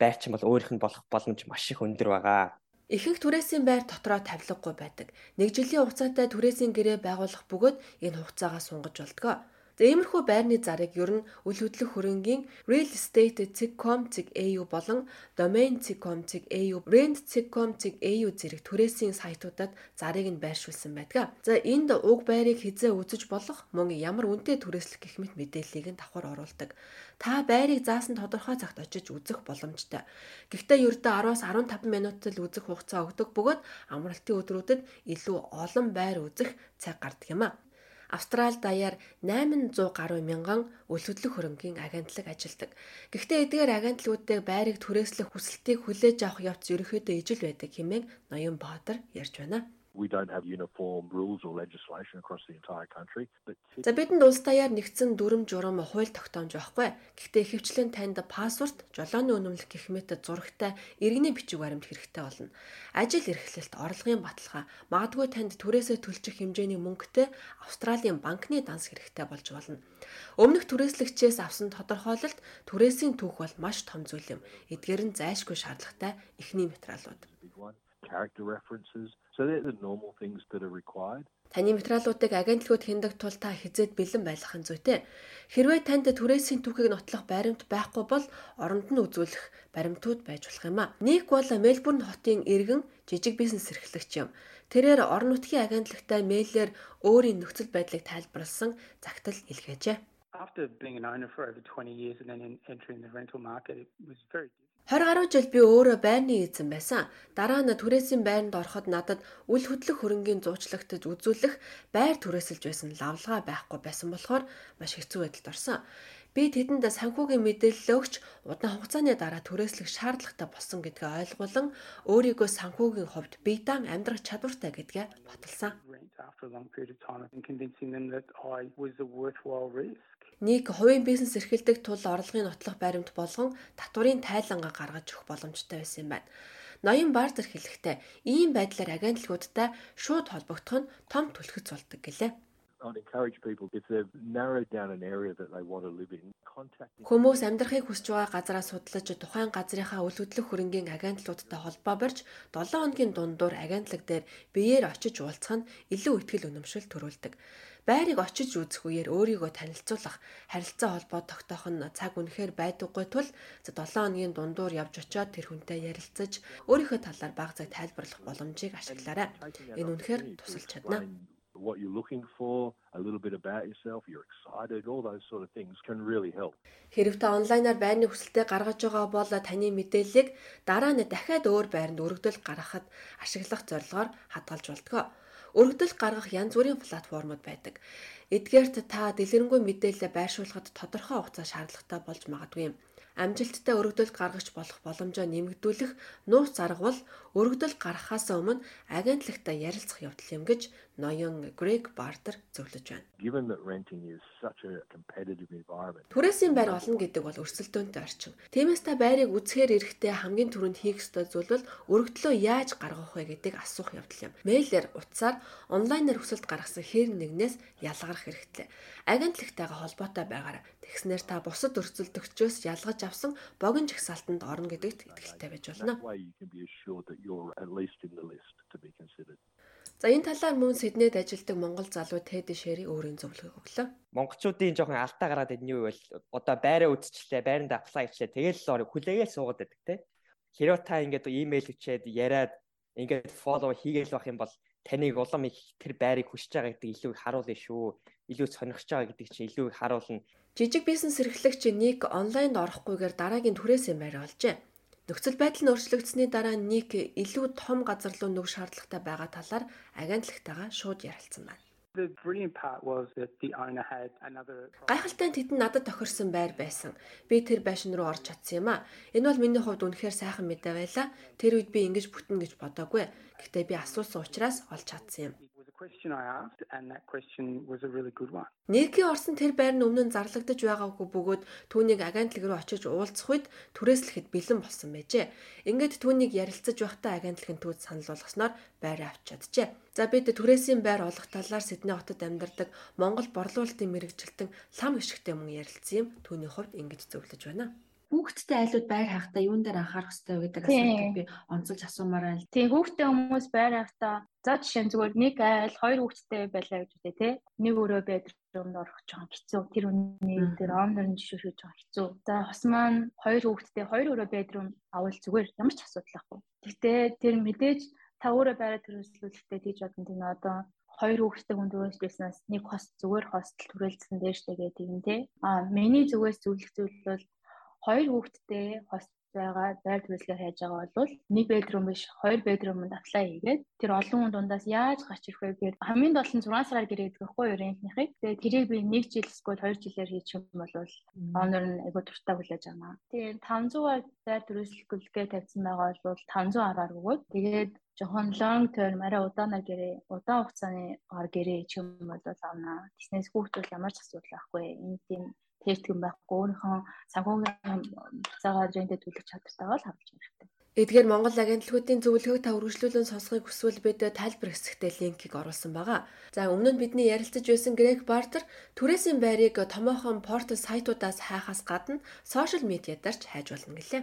байрч юм бол өөрийнх нь болох боломж маш их өндөр байгаа. Ихэнх түрээсийн байр дотроо тавилгагүй байдаг. Нэг жилийн хугацаатай түрээсийн гэрээ байгуулах бөгөөд энэ хугацаагаа сунгаж болдгоо. За иймэрхүү байрны зарыг ер нь үл хөдлөх хөрөнгийн realestate.com.au болон domain.com.au, rent.com.au зэрэг түрээсийн сайтуудад зарыг нь байршуулсан байдаг. За энд уг байрыг хизээ үзэж болох мөн ямар үнэтэй түрээслэх гэх мэт мэдээллийг нь давхар оруулдаг. Та байрыг заасан тодорхой цагт очиж үзэх боломжтой. Гэхдээ ердөө 10-аас 15 минутад л үзэх хугацаа өгдөг бөгөөд амралтын өдрүүдэд илүү олон байр үзэх цаг гардаг юм а. Австрали даяар 800 гаруй мянган үл хөдлөх хөрөнгийн агентлаг ажилладаг. Гэхдээ эдгээр агентлагуудыг байрыг түрээслэх хүсэлтийг хүлээж авах явц ерөнхийдөө ижил байдаг хэмээн Ноён Баатар ярьж байна. We don't have uniform rules or legislation across the entire country. За бидэнд улс даяар нэгдсэн дүрм журам хууль тогтоомж байхгүй. Гэхдээ ихэвчлэн танд паспорт, жолооны үнэмлэх гэх мэт зурагтай иргэний бичиг баримт хэрэгтэй болно. Ажил эрхлэлт, орлогын баталгаа, магадгүй танд түрээсээ төлчих хэмжээний мөнгөтэй Австралийн банкны данс хэрэгтэй болж болно. Өмнөх түрээслэгчээс авсан тодорхойлолт түрээсийн түүх бол маш том зүйл юм. Эдгээр нь зайлшгүй шаардлагатай эхний материалууд. Character references. So they're the normal things that are required. Таны материалуудыг агентлагууд хяндаг тул та хизээд бэлэн байх нь зүйтэй. Хэрвээ танд түрээсийн түүхийг нотлох баримт байхгүй бол оронд нь үзүүлэх баримтууд байж болох юм а. Ник бол Мельбурн хотын иргэн жижиг бизнес эрхлэгч юм. Тэрээр орон нутгийн агентлагтай мэйлээр өөрийн нөхцөл байдлыг тайлбарласан загтал илгээжээ. After being an owner for over 20 years and then in entering the rental market, it was very 20 гаруй жил би өөрөө байрны эзэн байсан. Дараа нь түрээсийн байранд ороход надад үл хөдлөх хөрөнгийн зуучлагтад үзүүлэх байр түрээсэлж байсан лавлгаа байхгүй байсан болохоор маш хэцүү байдалд орсон. Би тэдэнд санхүүгийн мэдээлэл өгч удаан хугацааны дараа түрээслэх шаардлагатай болсон гэдгээ ойлгуулан өөрийгөө санхүүгийн хувьд бийдан амьдрах чадвартай гэдгээ баталсан. Нэг хувийн бизнес эрхэлдэг тул орлогын нотлох баримт болгон татврын тайлангаа гаргаж өгөх боломжтой байсан юм байна. Ноён Бартер хэлэхдээ ийм байдлаар агентлагуудтай шууд холбогдох нь том түлхэц болдог гэлээ. Хүмүүс амьдрахыг хүсэж байгаа газараа судлаж тухайн газрынхаа үл хөдлөх хөрөнгийн агентлагуудтай холбоо барьж 7 хоногийн дундуур агентлаг дээр биеэр очиж уулзах нь илүү ихтгэл үнэмшил төрүүлдэг. Байрыг очиж үзэх үеэр өөрийгөө танилцуулах, харилцаа холбоо тогтоох нь цаг үнэхээр байдаггүй тул 7 хоногийн дундуур явж очиод тэр хүнтэй ярилцаж өөрийнхөө талаар бага цаг тайлбарлах боломжийг ашиглаарай. Энэ үнэхээр тусалж чадна what you're looking for, a little bit about yourself, you're excited, all those sort of things can really help. Хэрв та онлайнаар байрны хүсэлтэд гаргаж байгаа бол таны мэдээллийг дараа нь дахиад өөр байранд өргөдөл гаргахад ашиглах зорилгоор хадгалж болтгоо. Өргөдөл гаргах янз бүрийн платформуд байдаг. Эдгээрт та дэлгэрэнгүй мэдээлэл байршуулахад тодорхой хугацаа шаардлагатай болж магадгүй юм амжилттай өргөдөлт гаргаж болох боломжоо нэмэгдүүлэх нууц арга бол өргөдөл гаргахаас өмнө агентлагтай ярилцах явдал юм гэж ноён Грег Бартер зөвлөж байна. Түрээсийн байр олно гэдэг бол өрсөлдөөнтэй орчин. Тиймээс та байрыг үзэхээр эрэхтэй хамгийн түрүүнд хийх ёстой зүйл бол өргөдлөө яаж гаргах вэ гэдгийг асуух явдал юм. Мэйлэр, утсаар, онлайнаар хүсэлт гаргасан хэр нэгнээс ялгарх хэрэгтэй. Агентлагтайгаа холбоотой байгаарай. Тэгснээр та бусад өрсөлдөгчөөс ялгаж авсан богино жагсаалтанд орно гэдэгт итгэлтэй байж болно. За энэ талаар мөн Сиднейд ажилладаг монгол залуу Тэд Шэри өөрийн зөвлөгөөг өглөө. Монголчуудын жоохон алдаа гараад идэх нь юу вэ? Одоо байраа үзчихлээ, байранд аплай хийлээ. Тэгэл л хүлээгээл суугаад байдаг те. Хэрвээ та ингээд имэйл өчээд яриад ингээд фоллоу хийгээл байх юм бол таныг улам их тэр байрыг хүсэж байгаа гэдэг илүү харуулна шүү. Илүү сонирхож байгаа гэдэг чинь илүү харуулна. Жижиг бизнес эрхлэгч Ник онлайнд орохгүйгээр дараагийн түрээсээ байр олжээ. Нөхцөл байдал нь өөрчлөгдсөний дараа Ник илүү том газар руу нүг шаардлагатай байгаа талаар агентлагтайгаа шууд ярилцсан байна. Гайхалтай нь тэдэнд надад тохирсон байр байсан. Би тэр байшин руу орж чадсан юм а. Энэ бол миний хувьд үнэхээр сайхан мэдээ байлаа. Тэр үед би ингэж бүтэн гэж бодоагүй. Гэхдээ би асуусан учраас олж чадсан юм. Question I asked and that question was a really good one. Нийтийн орсон тэр байр нь өмнө нь зарлагдаж байгаагүй бөгөөд түүнийг агентлаг руу очиж уулзах үед түрээслэхэд бэлэн болсон байжээ. Ингээд түүнийг ярилцаж байхдаа агентлагын төвд санал болгосноор байраа авч чаджээ. За бид түрээсийн байр олох талаар Сидней хотод амьдардаг Монгол борлуулалтын мэрэгжилтэн лам гიშгтэй мөн ярилцсан юм. Түүний хувьд ингэж зөвлөж байна хүүхдтэй айлууд байр хаахтаа юун дээр анхаарах хэрэгтэй вэ гэдэг асуултыг би онцолж асуумаар байна. Тийм хүүхдтэй хүмүүс байр хаахтаа за жишээ нь зүгээр нэг айл хоёр хүүхдтэй байлаа гэж үү те. Нэг өрөө бедрумд орох жоохон хэцүү. Тэр үний дээр омнор нь жишүүж жоохон хэцүү. За хос маань хоёр хүүхдтэй хоёр өрөө бедрум авал зүгээр ямар ч асуудал байхгүй. Гэхдээ тэр мэдээж та өөрөө байраа төрөслүүлэхдээ тийж бодсон тийм одоо хоёр хүүхэдтэй хүн төрөслөөснөөс нэг хос зүгээр хостел төрөлдсөн дээр штэ гэдэг юм те. А миний зүгээс зөвлөх зүйл бол хоёр хүүхэдтэй хос байгаа байр төрөлхөөр хайж байгаа бол нэг бедрум биш хоёр бедрумд аплай хийгээд тэр олон хүн дундаас яаж гарч ирэх вэ гэхээр хамгийн дол нь 6 сараар гэрээд гэхгүй юу рентнийхийг тэгээд тэрийг би 1 жил эсвэл 2 жилээр хийчих юм бол онор нь айгуу туртаа хүлээж авнаа. Тэгээд 500-аар байр төрөлхөлгээ тавьсан байгаа бол 510-аар өгөөд тэгээд жохон long term арай удаанаар гэрээ удаан хугацааны гар гэрээ хийх юм бол авнаа. Тэснээс хүүхдүүл ямар ч асуудал байхгүй. Энэ тийм тэртгэн байхгүй өөрийнхөө санхүүгийн цагаар зөндөө төлөх чадвартайгаа л хавж хэрэгтэй. Эдгээр Монгол агентлагуудын зөвлөгөөг та үргэлжлүүлэн сонсохыг хүсвэл бид тайлбар хэсэгтээ линкийг оруулсан байгаа. За өмнө нь бидний ярилцаж байсан Грег Бартер түрээсийн байрыг томоохон портал сайтуудаас хайхаас гадна сошиал медиадарч хайж болно гэлээ.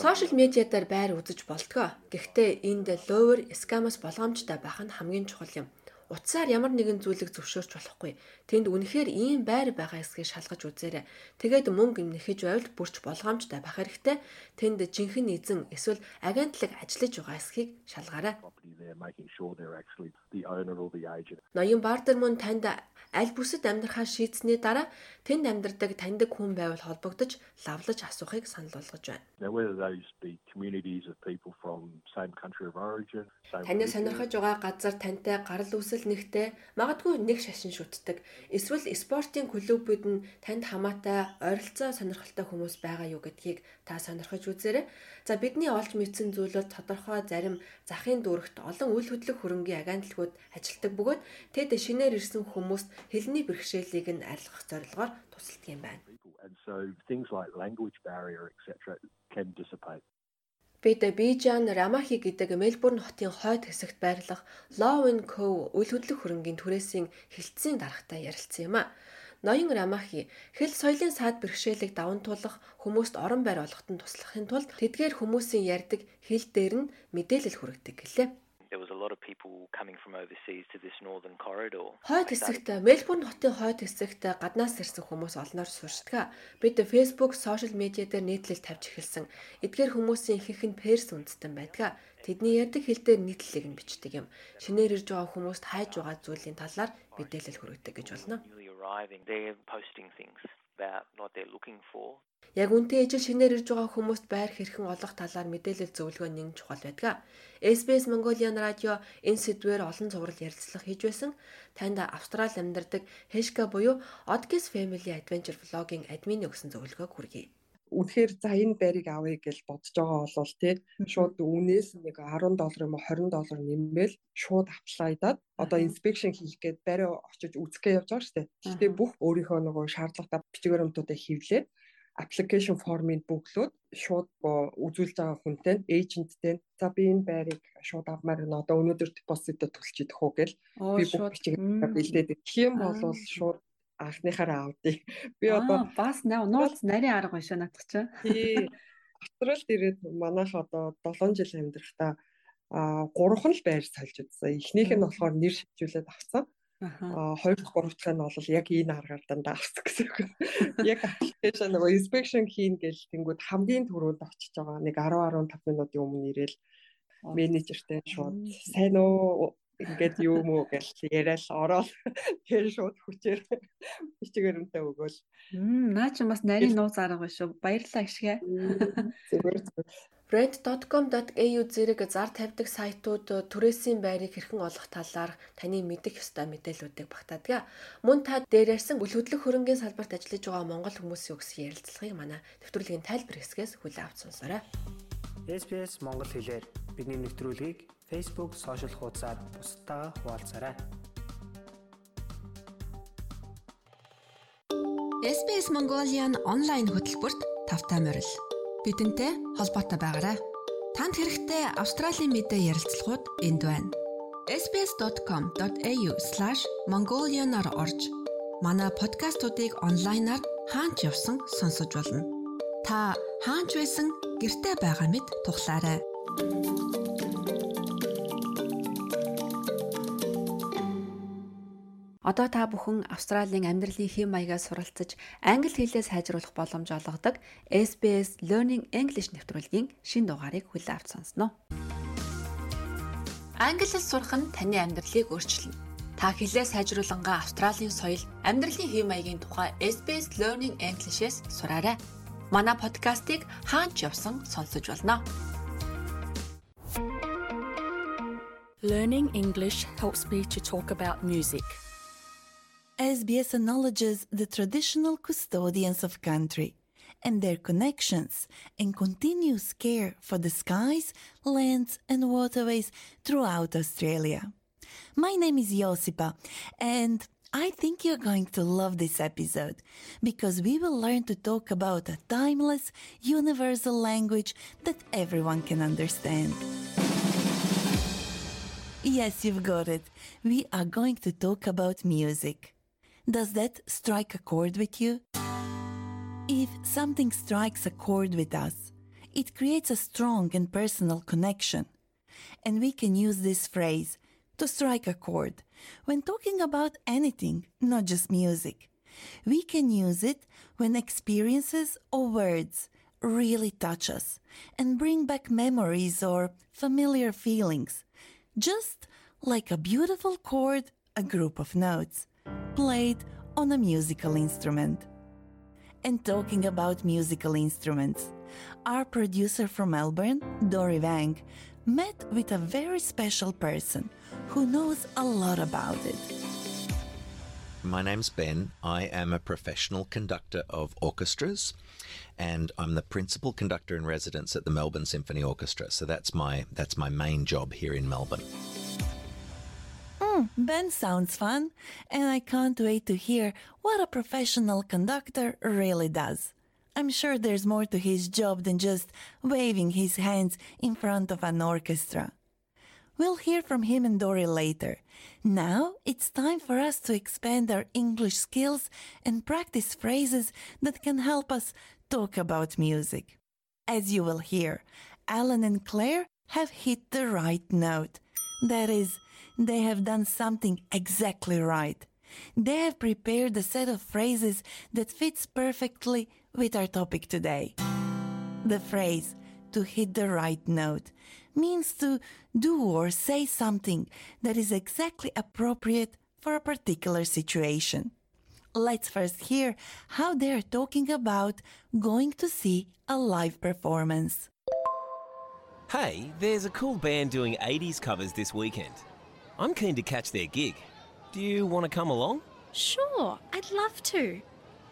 Сошиал медиадаар байр үзэж болтгоо. Гэхдээ энд ловер скамаас болгоомжтой байх нь хамгийн чухал юм утсаар ямар нэгэн зүйлийг зөвшөөрч болохгүй. Тэнд үнэхээр ийм байр байгаа эсгийг шалгаж үзээрэй. Тэгээд мөнгө нэхэж байвал бүрч болгоомжтой байх хэрэгтэй. Тэнд жинхэнэ эзэн эсвэл агентлаг ажиллаж байгаа эсхийг шалгаарай. Ноён бартер мөн танд аль бүсэд амьдрахаа шийдсэний дараа тэнд амьдардаг таньдаг хүн байвал холбогдож лавлаж асуухыг санал болгож байна. Таны сонирхож байгаа газар тантай гарал үүсэл нэгтэй магадгүй нэг шашин шүтдэг. Эсвэл спортын клубүүд нь танд хамаатай ойролцоо сонирхолтой хүмүүс байгаа юу гэдгийг та сонирхож үзээрэй. За бидний олж мэдсэн зүйлүүд тодорхой зарим захын дүүрэгт олон үйл хөдлөх хөрөнгийн агентлагууд ажилтдаг бөгөөд тэд шинээр ирсэн хүмүүст хэлний бэрхшээлийг нь арилгах зорилгоор тусалдаг юм байна. And so things like language barrier etc can dissipate. Бид Бижан Рамахи гэдэг Мельбурн хотын хойд хэсэгт байрлах Love Co үйл хөдлөх хөрөнгийн түрээсийн хилцээний дарагтай ярилцсан юм а. Ноён Рамахи хэл соёлын саад бэрхшээлийг даван туулах хүмүүст орон байр олгоход туслахын тулд тэдгээр хүмүүсийн ярьдаг хэл дээр нь мэдээлэл хүргэдэг гэлээ. There was a lot of people coming from overseas to this northern corridor. Хойд хэсэгт Мельбурн хотын хойд хэсэгт гаднаас ирсэн хүмүүс олноор сурчдаг. Бид Facebook, сошиал медиа дээр нийтлэл тавьж эхэлсэн. Эдгээр хүмүүсийн ихэнх нь перс үндэстэн байдаг. Тэдний ярьдаг хэл дээр нийтлэлийг нь бичдэг юм. Шинээр ирж байгаа хүмүүст хайж байгаа зүйлийн талаар мэдээлэл хүргэдэг гэж болно. They're posting things about what they're looking for. Яг үнтэй ижил шинээр ирж байгаа хүмүүст байр хэрхэн олох талаар мэдээлэл зөвлөгөө нэг чухал байдаг. SBS Mongolian Radio энэ сэдвээр олон зураг ярилцлага хийж байсан. Танд Австрали амьдардаг Heshka буюу Odkis Family Adventure Vlog-ing админы өгсөн зөвлөгөөг хүргэе үнэхээр за энэ байрыг авъя гэж бодож байгаа бол тий шууд үнээс нэг 10 доллар юм уу 20 доллар нэмэл шууд аплайдаад одоо инспекшн хийх гээд байраа очиж үзэхгээ явж байгаа шүү дээ. Гэхдээ бүх өөрийнхөө нөгөө шаардлагатай бичгээрэмтүүдээ хэвлээд application формыг бүглөөд шууд үзүүлж байгаа хүнтэй эйженттэй за би энэ байрыг шууд авмаар байна одоо өнөөдөр депозитод төлж идэх үү гэл би бүх бичгээр бэлдээд гэх юм бол шууд анхныхаараа авдыг. Би одоо бас нууц нарийн арга биш надад чи. Тий. Австралид ирээд манайх одоо 7 жил амьдрахтаа а гурван л байр сольж үзсэн. Эхнийх нь болохоор нэр шилжүүлээд авсан. Аа хоёр дахь гурав дахь нь бол яг энэ аргаар дандаа авсан гэсэн үг. Яг аппликейшн нөгөө inspection хийн гэл тэнгууд хамгийн түрүүнд очиж байгаа нэг 10 15 минутын өмнө ирээл менежертэй шууд сайн уу ингээд юу мүү гэж яриад ороод тэр шууд хүчээр бичгээрэнтэй өгөөл. Мм наа чи бас нарийн нууц арга биш шүү. Баярлалаа гişгэ. Зүгээр зүгээр. Bread.com.au зэрэг зар тавьдаг сайтууд түрээсийн байрыг хэрхэн олох талаар таны мэдэх ёстой мэдээллүүдийг багтаадаг. Мөн та дээр ярьсан үл хөдлөх хөрөнгийн салбарт ажиллаж байгаа монгол хүмүүсийн өгсөн ярилцлагыг манай нэвтрүүлгийн тайлбар хэсгээс хүлээн авч сонсоорой. SPS Монгол хэлээр бидний нэвтрүүлгийг Facebook сошиал хуудасаар бусдаа хуваалцаарай. SBS Mongolian онлайн хөтөлбөрт тавтай морил. Бидэнтэй холбоотой байгаарай. Танд хэрэгтэй Австралийн мэдээ ярилцлагууд энд байна. sbs.com.au/mongolian-аар орж манай подкастуудыг онлайнаар хаанч явсан сонсож болно. Та хаанч байсан гэртээ байгаа мэт тухлаарай. Одоо та бүхэн Австралийн амьдралын хэм маягаас суралцаж англи хэлээ сайжруулах боломж олгодог SBS Learning English нэвтрүүлгийн шин дугаарыг хүлээн авч сонсноо. Англи хэл сурах нь таны амьдралыг өөрчилнө. Та хэлээ сайжруулангаа Австралийн соёл, амьдралын хэм маягийн тухай SBS Learning English-с сураарай. Манай подкастыг хаач явсан сонсож болно. Learning English helps me to talk about music. SBS acknowledges the traditional custodians of country and their connections and continuous care for the skies, lands, and waterways throughout Australia. My name is Josipa, and I think you're going to love this episode because we will learn to talk about a timeless, universal language that everyone can understand. Yes, you've got it. We are going to talk about music. Does that strike a chord with you? If something strikes a chord with us, it creates a strong and personal connection. And we can use this phrase, to strike a chord, when talking about anything, not just music. We can use it when experiences or words really touch us and bring back memories or familiar feelings, just like a beautiful chord, a group of notes played on a musical instrument. And talking about musical instruments, our producer from Melbourne, Dory Wang, met with a very special person who knows a lot about it. My name's Ben. I am a professional conductor of orchestras and I'm the principal conductor in residence at the Melbourne Symphony Orchestra. So that's my that's my main job here in Melbourne. Hmm, ben sounds fun, and I can't wait to hear what a professional conductor really does. I'm sure there's more to his job than just waving his hands in front of an orchestra. We'll hear from him and Dory later. Now it's time for us to expand our English skills and practice phrases that can help us talk about music. As you will hear, Alan and Claire have hit the right note. That is, they have done something exactly right. They have prepared a set of phrases that fits perfectly with our topic today. The phrase, to hit the right note, means to do or say something that is exactly appropriate for a particular situation. Let's first hear how they're talking about going to see a live performance. Hey, there's a cool band doing 80s covers this weekend. I'm keen to catch their gig. Do you want to come along? Sure, I'd love to.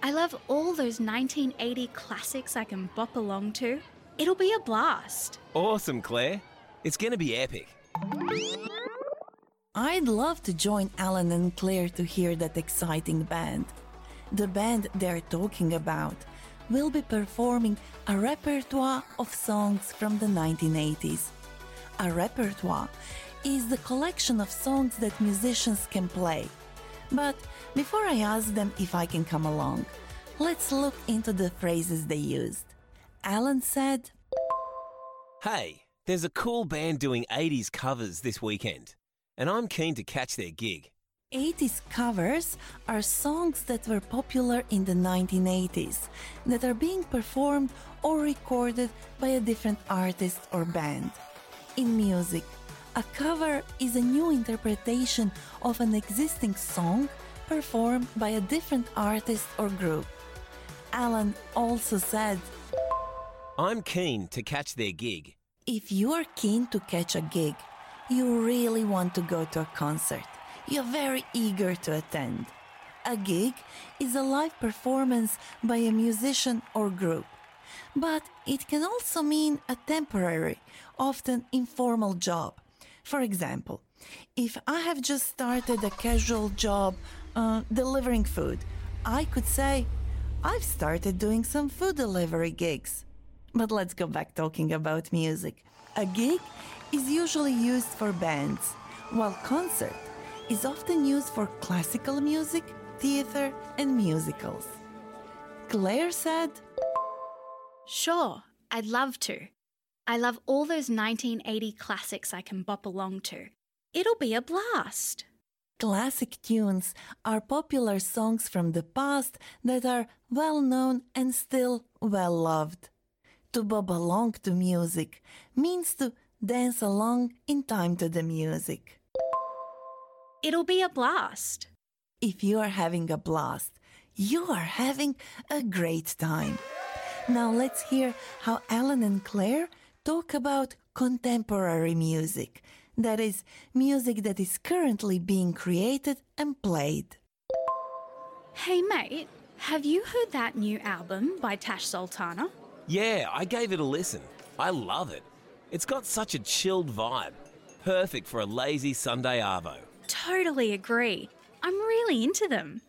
I love all those 1980 classics I can bop along to. It'll be a blast. Awesome, Claire. It's going to be epic. I'd love to join Alan and Claire to hear that exciting band. The band they're talking about will be performing a repertoire of songs from the 1980s. A repertoire is the collection of songs that musicians can play. But before I ask them if I can come along, let's look into the phrases they used. Alan said, Hey, there's a cool band doing 80s covers this weekend, and I'm keen to catch their gig. 80s covers are songs that were popular in the 1980s that are being performed or recorded by a different artist or band. In music, a cover is a new interpretation of an existing song performed by a different artist or group. Alan also said, I'm keen to catch their gig. If you are keen to catch a gig, you really want to go to a concert. You're very eager to attend. A gig is a live performance by a musician or group. But it can also mean a temporary, often informal job. For example, if I have just started a casual job uh, delivering food, I could say, I've started doing some food delivery gigs. But let's go back talking about music. A gig is usually used for bands, while concert is often used for classical music, theater, and musicals. Claire said, Sure, I'd love to. I love all those 1980 classics I can bop along to. It'll be a blast. Classic tunes are popular songs from the past that are well known and still well loved. To bob along to music means to dance along in time to the music. It'll be a blast. If you are having a blast, you are having a great time. Now let's hear how Alan and Claire talk about contemporary music. That is, music that is currently being created and played. Hey, mate, have you heard that new album by Tash Sultana? Yeah, I gave it a listen. I love it. It's got such a chilled vibe. Perfect for a lazy Sunday Arvo. Totally agree. I'm really into them.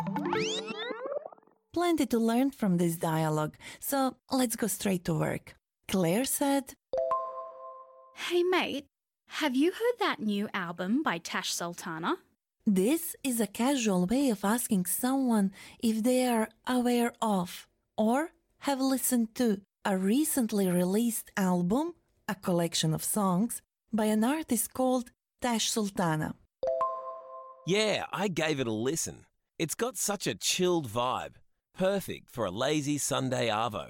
Plenty to learn from this dialogue, so let's go straight to work. Claire said, Hey, mate, have you heard that new album by Tash Sultana? This is a casual way of asking someone if they are aware of or have listened to a recently released album, a collection of songs, by an artist called Tash Sultana. Yeah, I gave it a listen. It's got such a chilled vibe. Perfect for a lazy Sunday Arvo.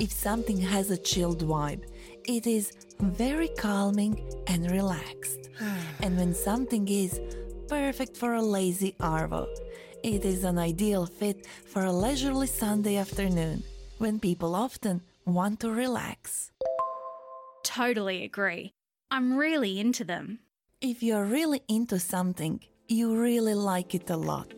If something has a chilled vibe, it is very calming and relaxed. and when something is perfect for a lazy Arvo, it is an ideal fit for a leisurely Sunday afternoon when people often want to relax. Totally agree. I'm really into them. If you're really into something, you really like it a lot.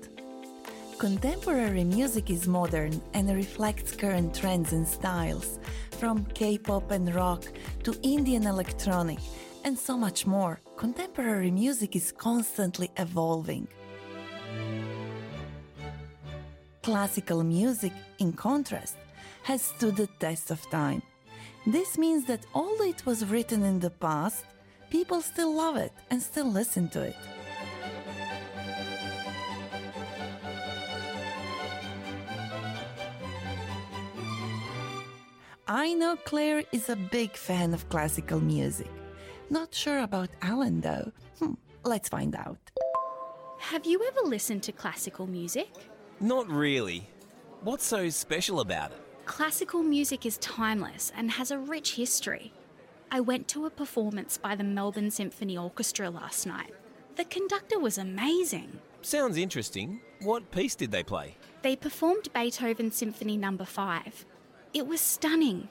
Contemporary music is modern and reflects current trends and styles, from K pop and rock to Indian electronic, and so much more. Contemporary music is constantly evolving. Classical music, in contrast, has stood the test of time. This means that although it was written in the past, people still love it and still listen to it. I know Claire is a big fan of classical music. Not sure about Alan though. Hmm, Let's find out. Have you ever listened to classical music? Not really. What's so special about it? Classical music is timeless and has a rich history. I went to a performance by the Melbourne Symphony Orchestra last night. The conductor was amazing. Sounds interesting. What piece did they play? They performed Beethoven's Symphony Number 5. It was stunning.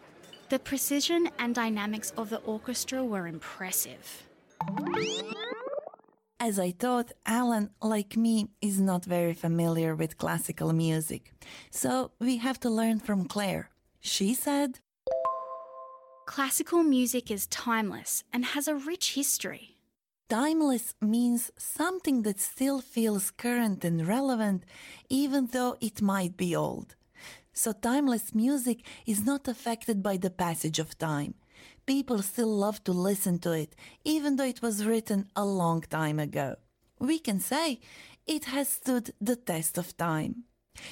The precision and dynamics of the orchestra were impressive. As I thought, Alan, like me, is not very familiar with classical music. So we have to learn from Claire. She said, Classical music is timeless and has a rich history. Timeless means something that still feels current and relevant, even though it might be old. So, timeless music is not affected by the passage of time. People still love to listen to it, even though it was written a long time ago. We can say it has stood the test of time.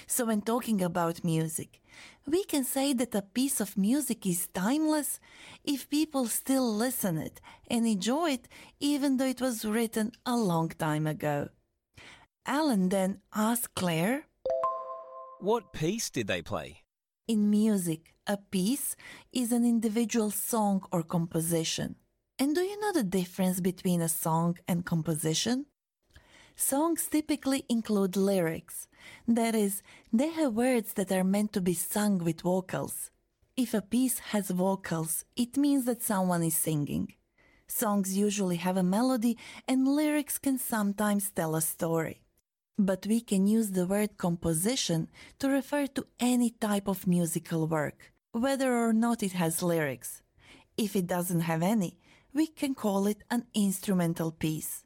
So, when talking about music, we can say that a piece of music is timeless if people still listen it and enjoy it even though it was written a long time ago. Alan then asked Claire, What piece did they play? In music, a piece is an individual song or composition. And do you know the difference between a song and composition? Songs typically include lyrics. That is, they have words that are meant to be sung with vocals. If a piece has vocals, it means that someone is singing. Songs usually have a melody, and lyrics can sometimes tell a story. But we can use the word composition to refer to any type of musical work, whether or not it has lyrics. If it doesn't have any, we can call it an instrumental piece.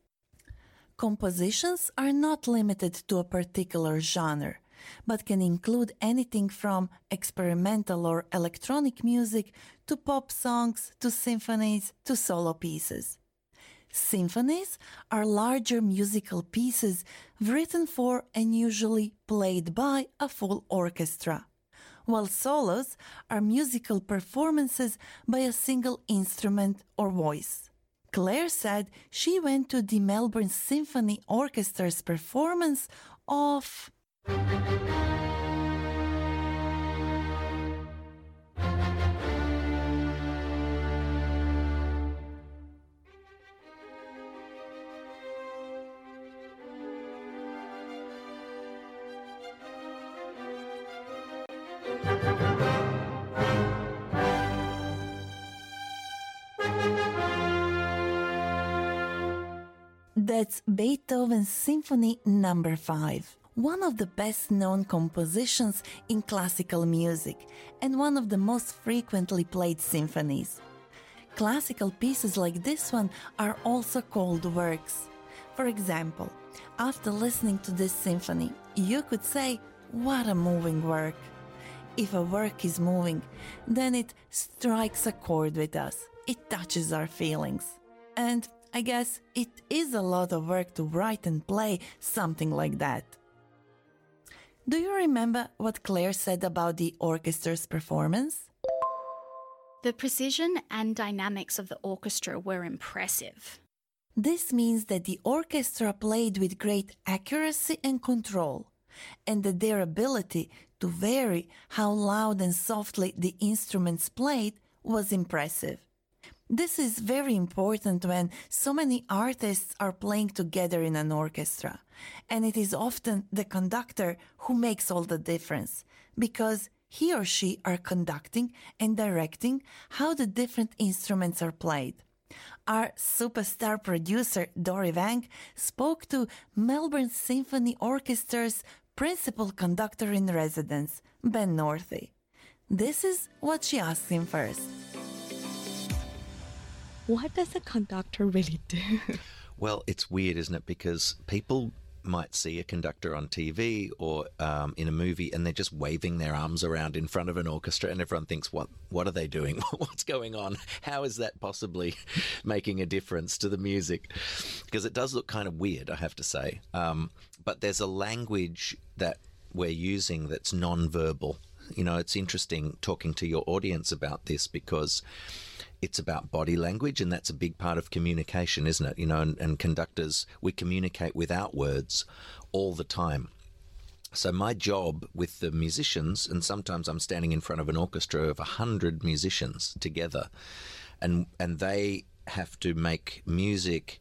Compositions are not limited to a particular genre, but can include anything from experimental or electronic music to pop songs to symphonies to solo pieces. Symphonies are larger musical pieces written for and usually played by a full orchestra, while solos are musical performances by a single instrument or voice. Claire said she went to the Melbourne Symphony Orchestra's performance of. That's Beethoven's Symphony Number 5, one of the best known compositions in classical music and one of the most frequently played symphonies. Classical pieces like this one are also called works. For example, after listening to this symphony, you could say, What a moving work! If a work is moving, then it strikes a chord with us, it touches our feelings. And I guess it is a lot of work to write and play something like that. Do you remember what Claire said about the orchestra's performance? The precision and dynamics of the orchestra were impressive. This means that the orchestra played with great accuracy and control, and that their ability to vary how loud and softly the instruments played was impressive. This is very important when so many artists are playing together in an orchestra, and it is often the conductor who makes all the difference because he or she are conducting and directing how the different instruments are played. Our superstar producer Dory Wang spoke to Melbourne Symphony Orchestra's principal conductor in residence, Ben Northey. This is what she asked him first. What does a conductor really do? Well, it's weird, isn't it? Because people might see a conductor on TV or um, in a movie and they're just waving their arms around in front of an orchestra and everyone thinks what what are they doing? What's going on? How is that possibly making a difference to the music? Because it does look kind of weird i have to say. Um, but there's a language that we're using that's non-verbal. You know, it's interesting talking to your audience about this because it's about body language, and that's a big part of communication, isn't it? You know, and, and conductors, we communicate without words all the time. So my job with the musicians, and sometimes I'm standing in front of an orchestra of a hundred musicians together, and and they have to make music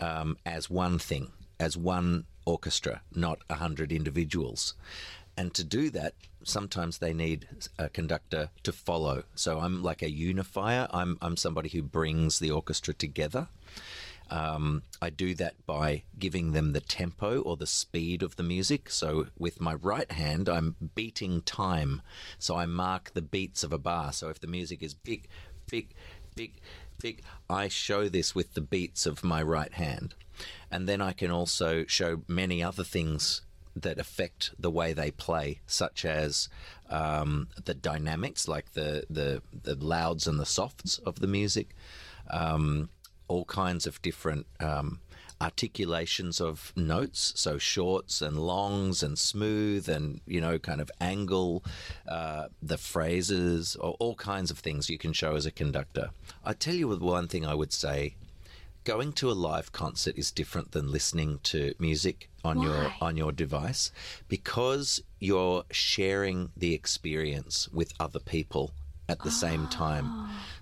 um, as one thing, as one orchestra, not a hundred individuals. And to do that, sometimes they need a conductor to follow. So I'm like a unifier. I'm I'm somebody who brings the orchestra together. Um, I do that by giving them the tempo or the speed of the music. So with my right hand, I'm beating time. So I mark the beats of a bar. So if the music is big, big, big, big, I show this with the beats of my right hand. And then I can also show many other things that affect the way they play, such as um, the dynamics, like the, the the louds and the softs of the music, um, all kinds of different um, articulations of notes, so shorts and longs and smooth and you know kind of angle, uh, the phrases, or all kinds of things you can show as a conductor. I tell you with one thing I would say going to a live concert is different than listening to music on your on your device because you're sharing the experience with other people at the same time.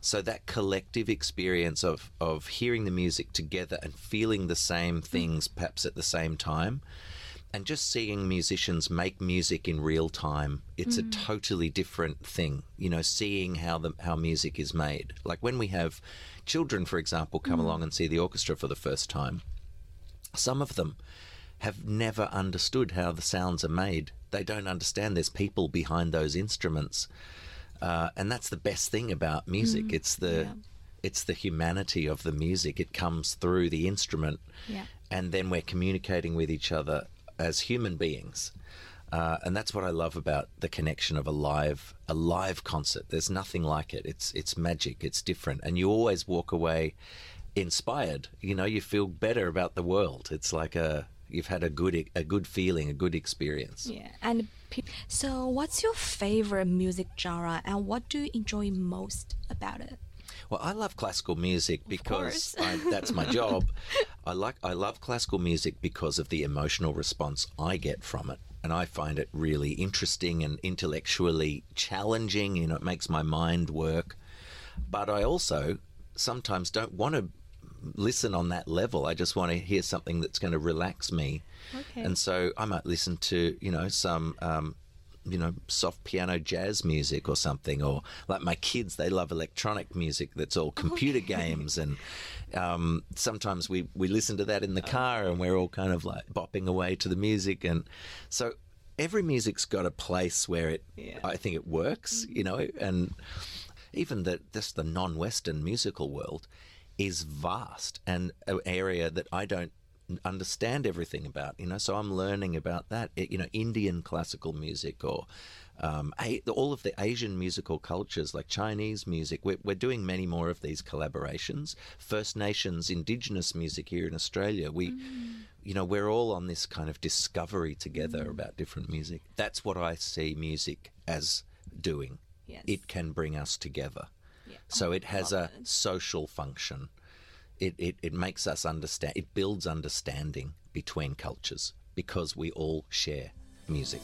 So that collective experience of of hearing the music together and feeling the same things perhaps at the same time and just seeing musicians make music in real time it's Mm. a totally different thing you know seeing how the how music is made like when we have children for example come Mm. along and see the orchestra for the first time. Some of them have never understood how the sounds are made. They don't understand there's people behind those instruments. Uh, and that's the best thing about music. Mm, it's the it's the humanity of the music. It comes through the instrument. Yeah. and then we're communicating with each other as human beings. Uh, and that's what I love about the connection of a live a live concert. There's nothing like it. It's it's magic. It's different, and you always walk away inspired. You know, you feel better about the world. It's like a you've had a good a good feeling, a good experience. Yeah, and pe- so what's your favorite music genre and what do you enjoy most about it? Well, I love classical music because. I, that's my job. I like I love classical music because of the emotional response I get from it, and I find it really interesting and intellectually challenging. You know, it makes my mind work. But I also sometimes don't want to listen on that level. I just want to hear something that's going to relax me. Okay. And so I might listen to you know some um, you know soft piano jazz music or something, or like my kids they love electronic music that's all computer games, and um, sometimes we we listen to that in the car and we're all kind of like bopping away to the music, and so every music's got a place where it I think it works, you know, and even the just the non-Western musical world is vast and an area that I don't understand everything about. You know, so I'm learning about that. You know, Indian classical music or um, all of the Asian musical cultures, like Chinese music. We're, we're doing many more of these collaborations. First Nations, Indigenous music here in Australia. We, you know, we're all on this kind of discovery together about different music. That's what I see music as doing. Yes. It can bring us together. So it has a social function. It, it, it makes us understand, it builds understanding between cultures because we all share music.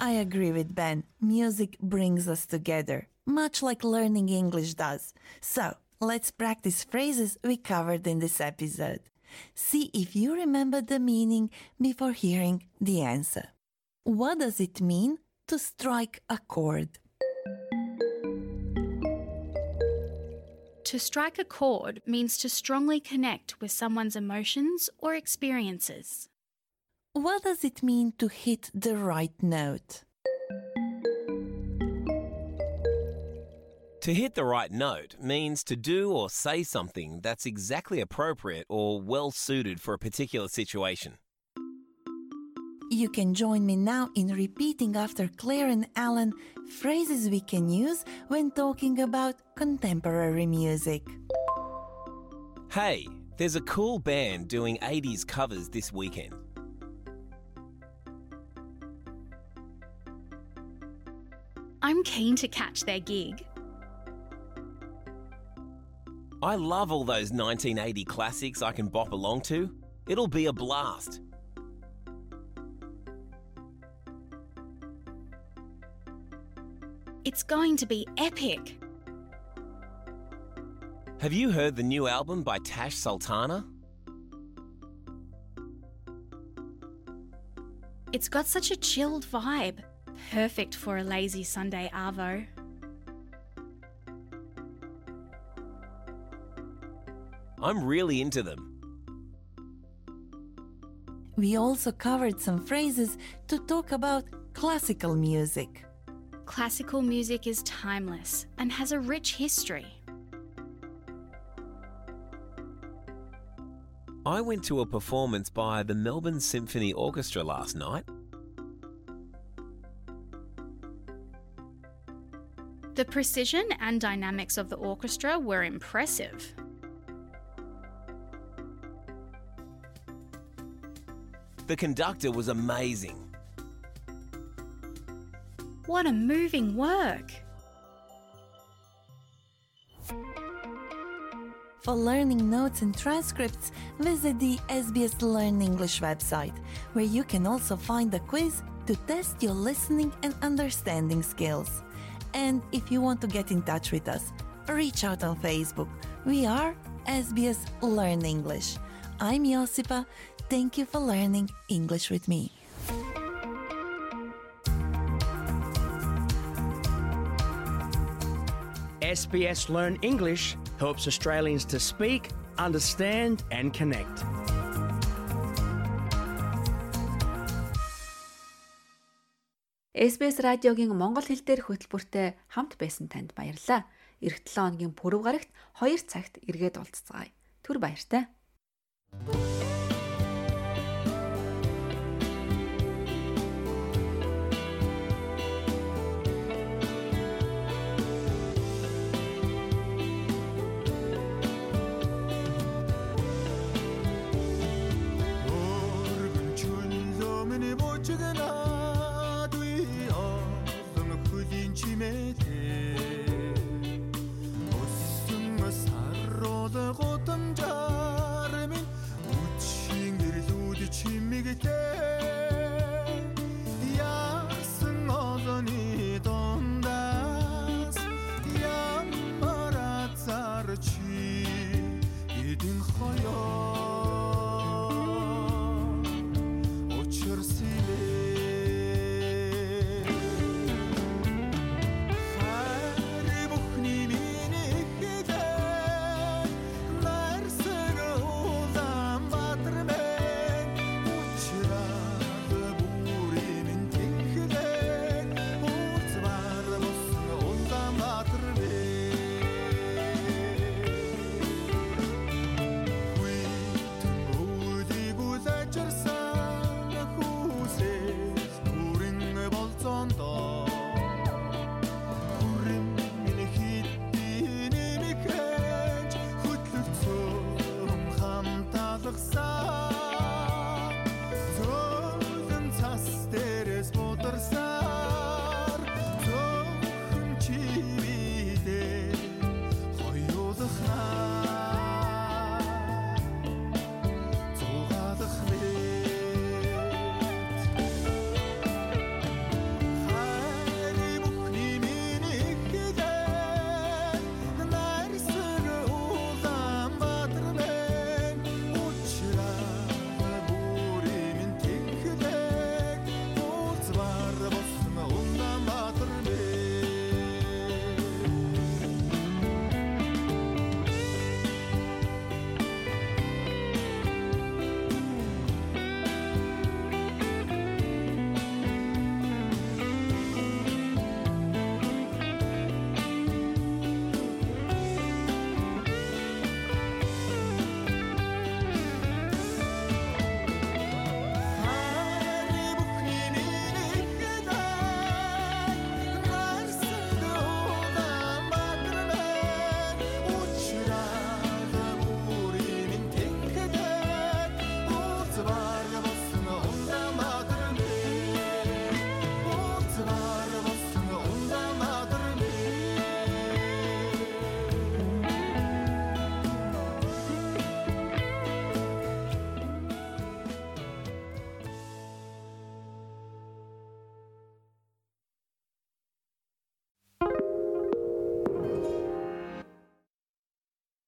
I agree with Ben. Music brings us together, much like learning English does. So, let's practice phrases we covered in this episode. See if you remember the meaning before hearing the answer. What does it mean to strike a chord? To strike a chord means to strongly connect with someone's emotions or experiences. What does it mean to hit the right note? To hit the right note means to do or say something that's exactly appropriate or well suited for a particular situation. You can join me now in repeating after Claire and Alan phrases we can use when talking about contemporary music. Hey, there's a cool band doing 80s covers this weekend. Keen to catch their gig. I love all those 1980 classics I can bop along to. It'll be a blast. It's going to be epic. Have you heard the new album by Tash Sultana? It's got such a chilled vibe. Perfect for a lazy Sunday Arvo. I'm really into them. We also covered some phrases to talk about classical music. Classical music is timeless and has a rich history. I went to a performance by the Melbourne Symphony Orchestra last night. The precision and dynamics of the orchestra were impressive. The conductor was amazing. What a moving work! For learning notes and transcripts, visit the SBS Learn English website, where you can also find a quiz to test your listening and understanding skills. And if you want to get in touch with us, reach out on Facebook. We are SBS Learn English. I'm Josipa. Thank you for learning English with me. SBS Learn English helps Australians to speak, understand, and connect. SBS радиогийн Монгол хэл дээрх хөтөлбөртэй хамт байсан танд баярлалаа. Ирэх 7 хоногийн пүрэв гарагт 2 цагт эргээд уулзцагаая. Түр баяртай. Örgün çün cité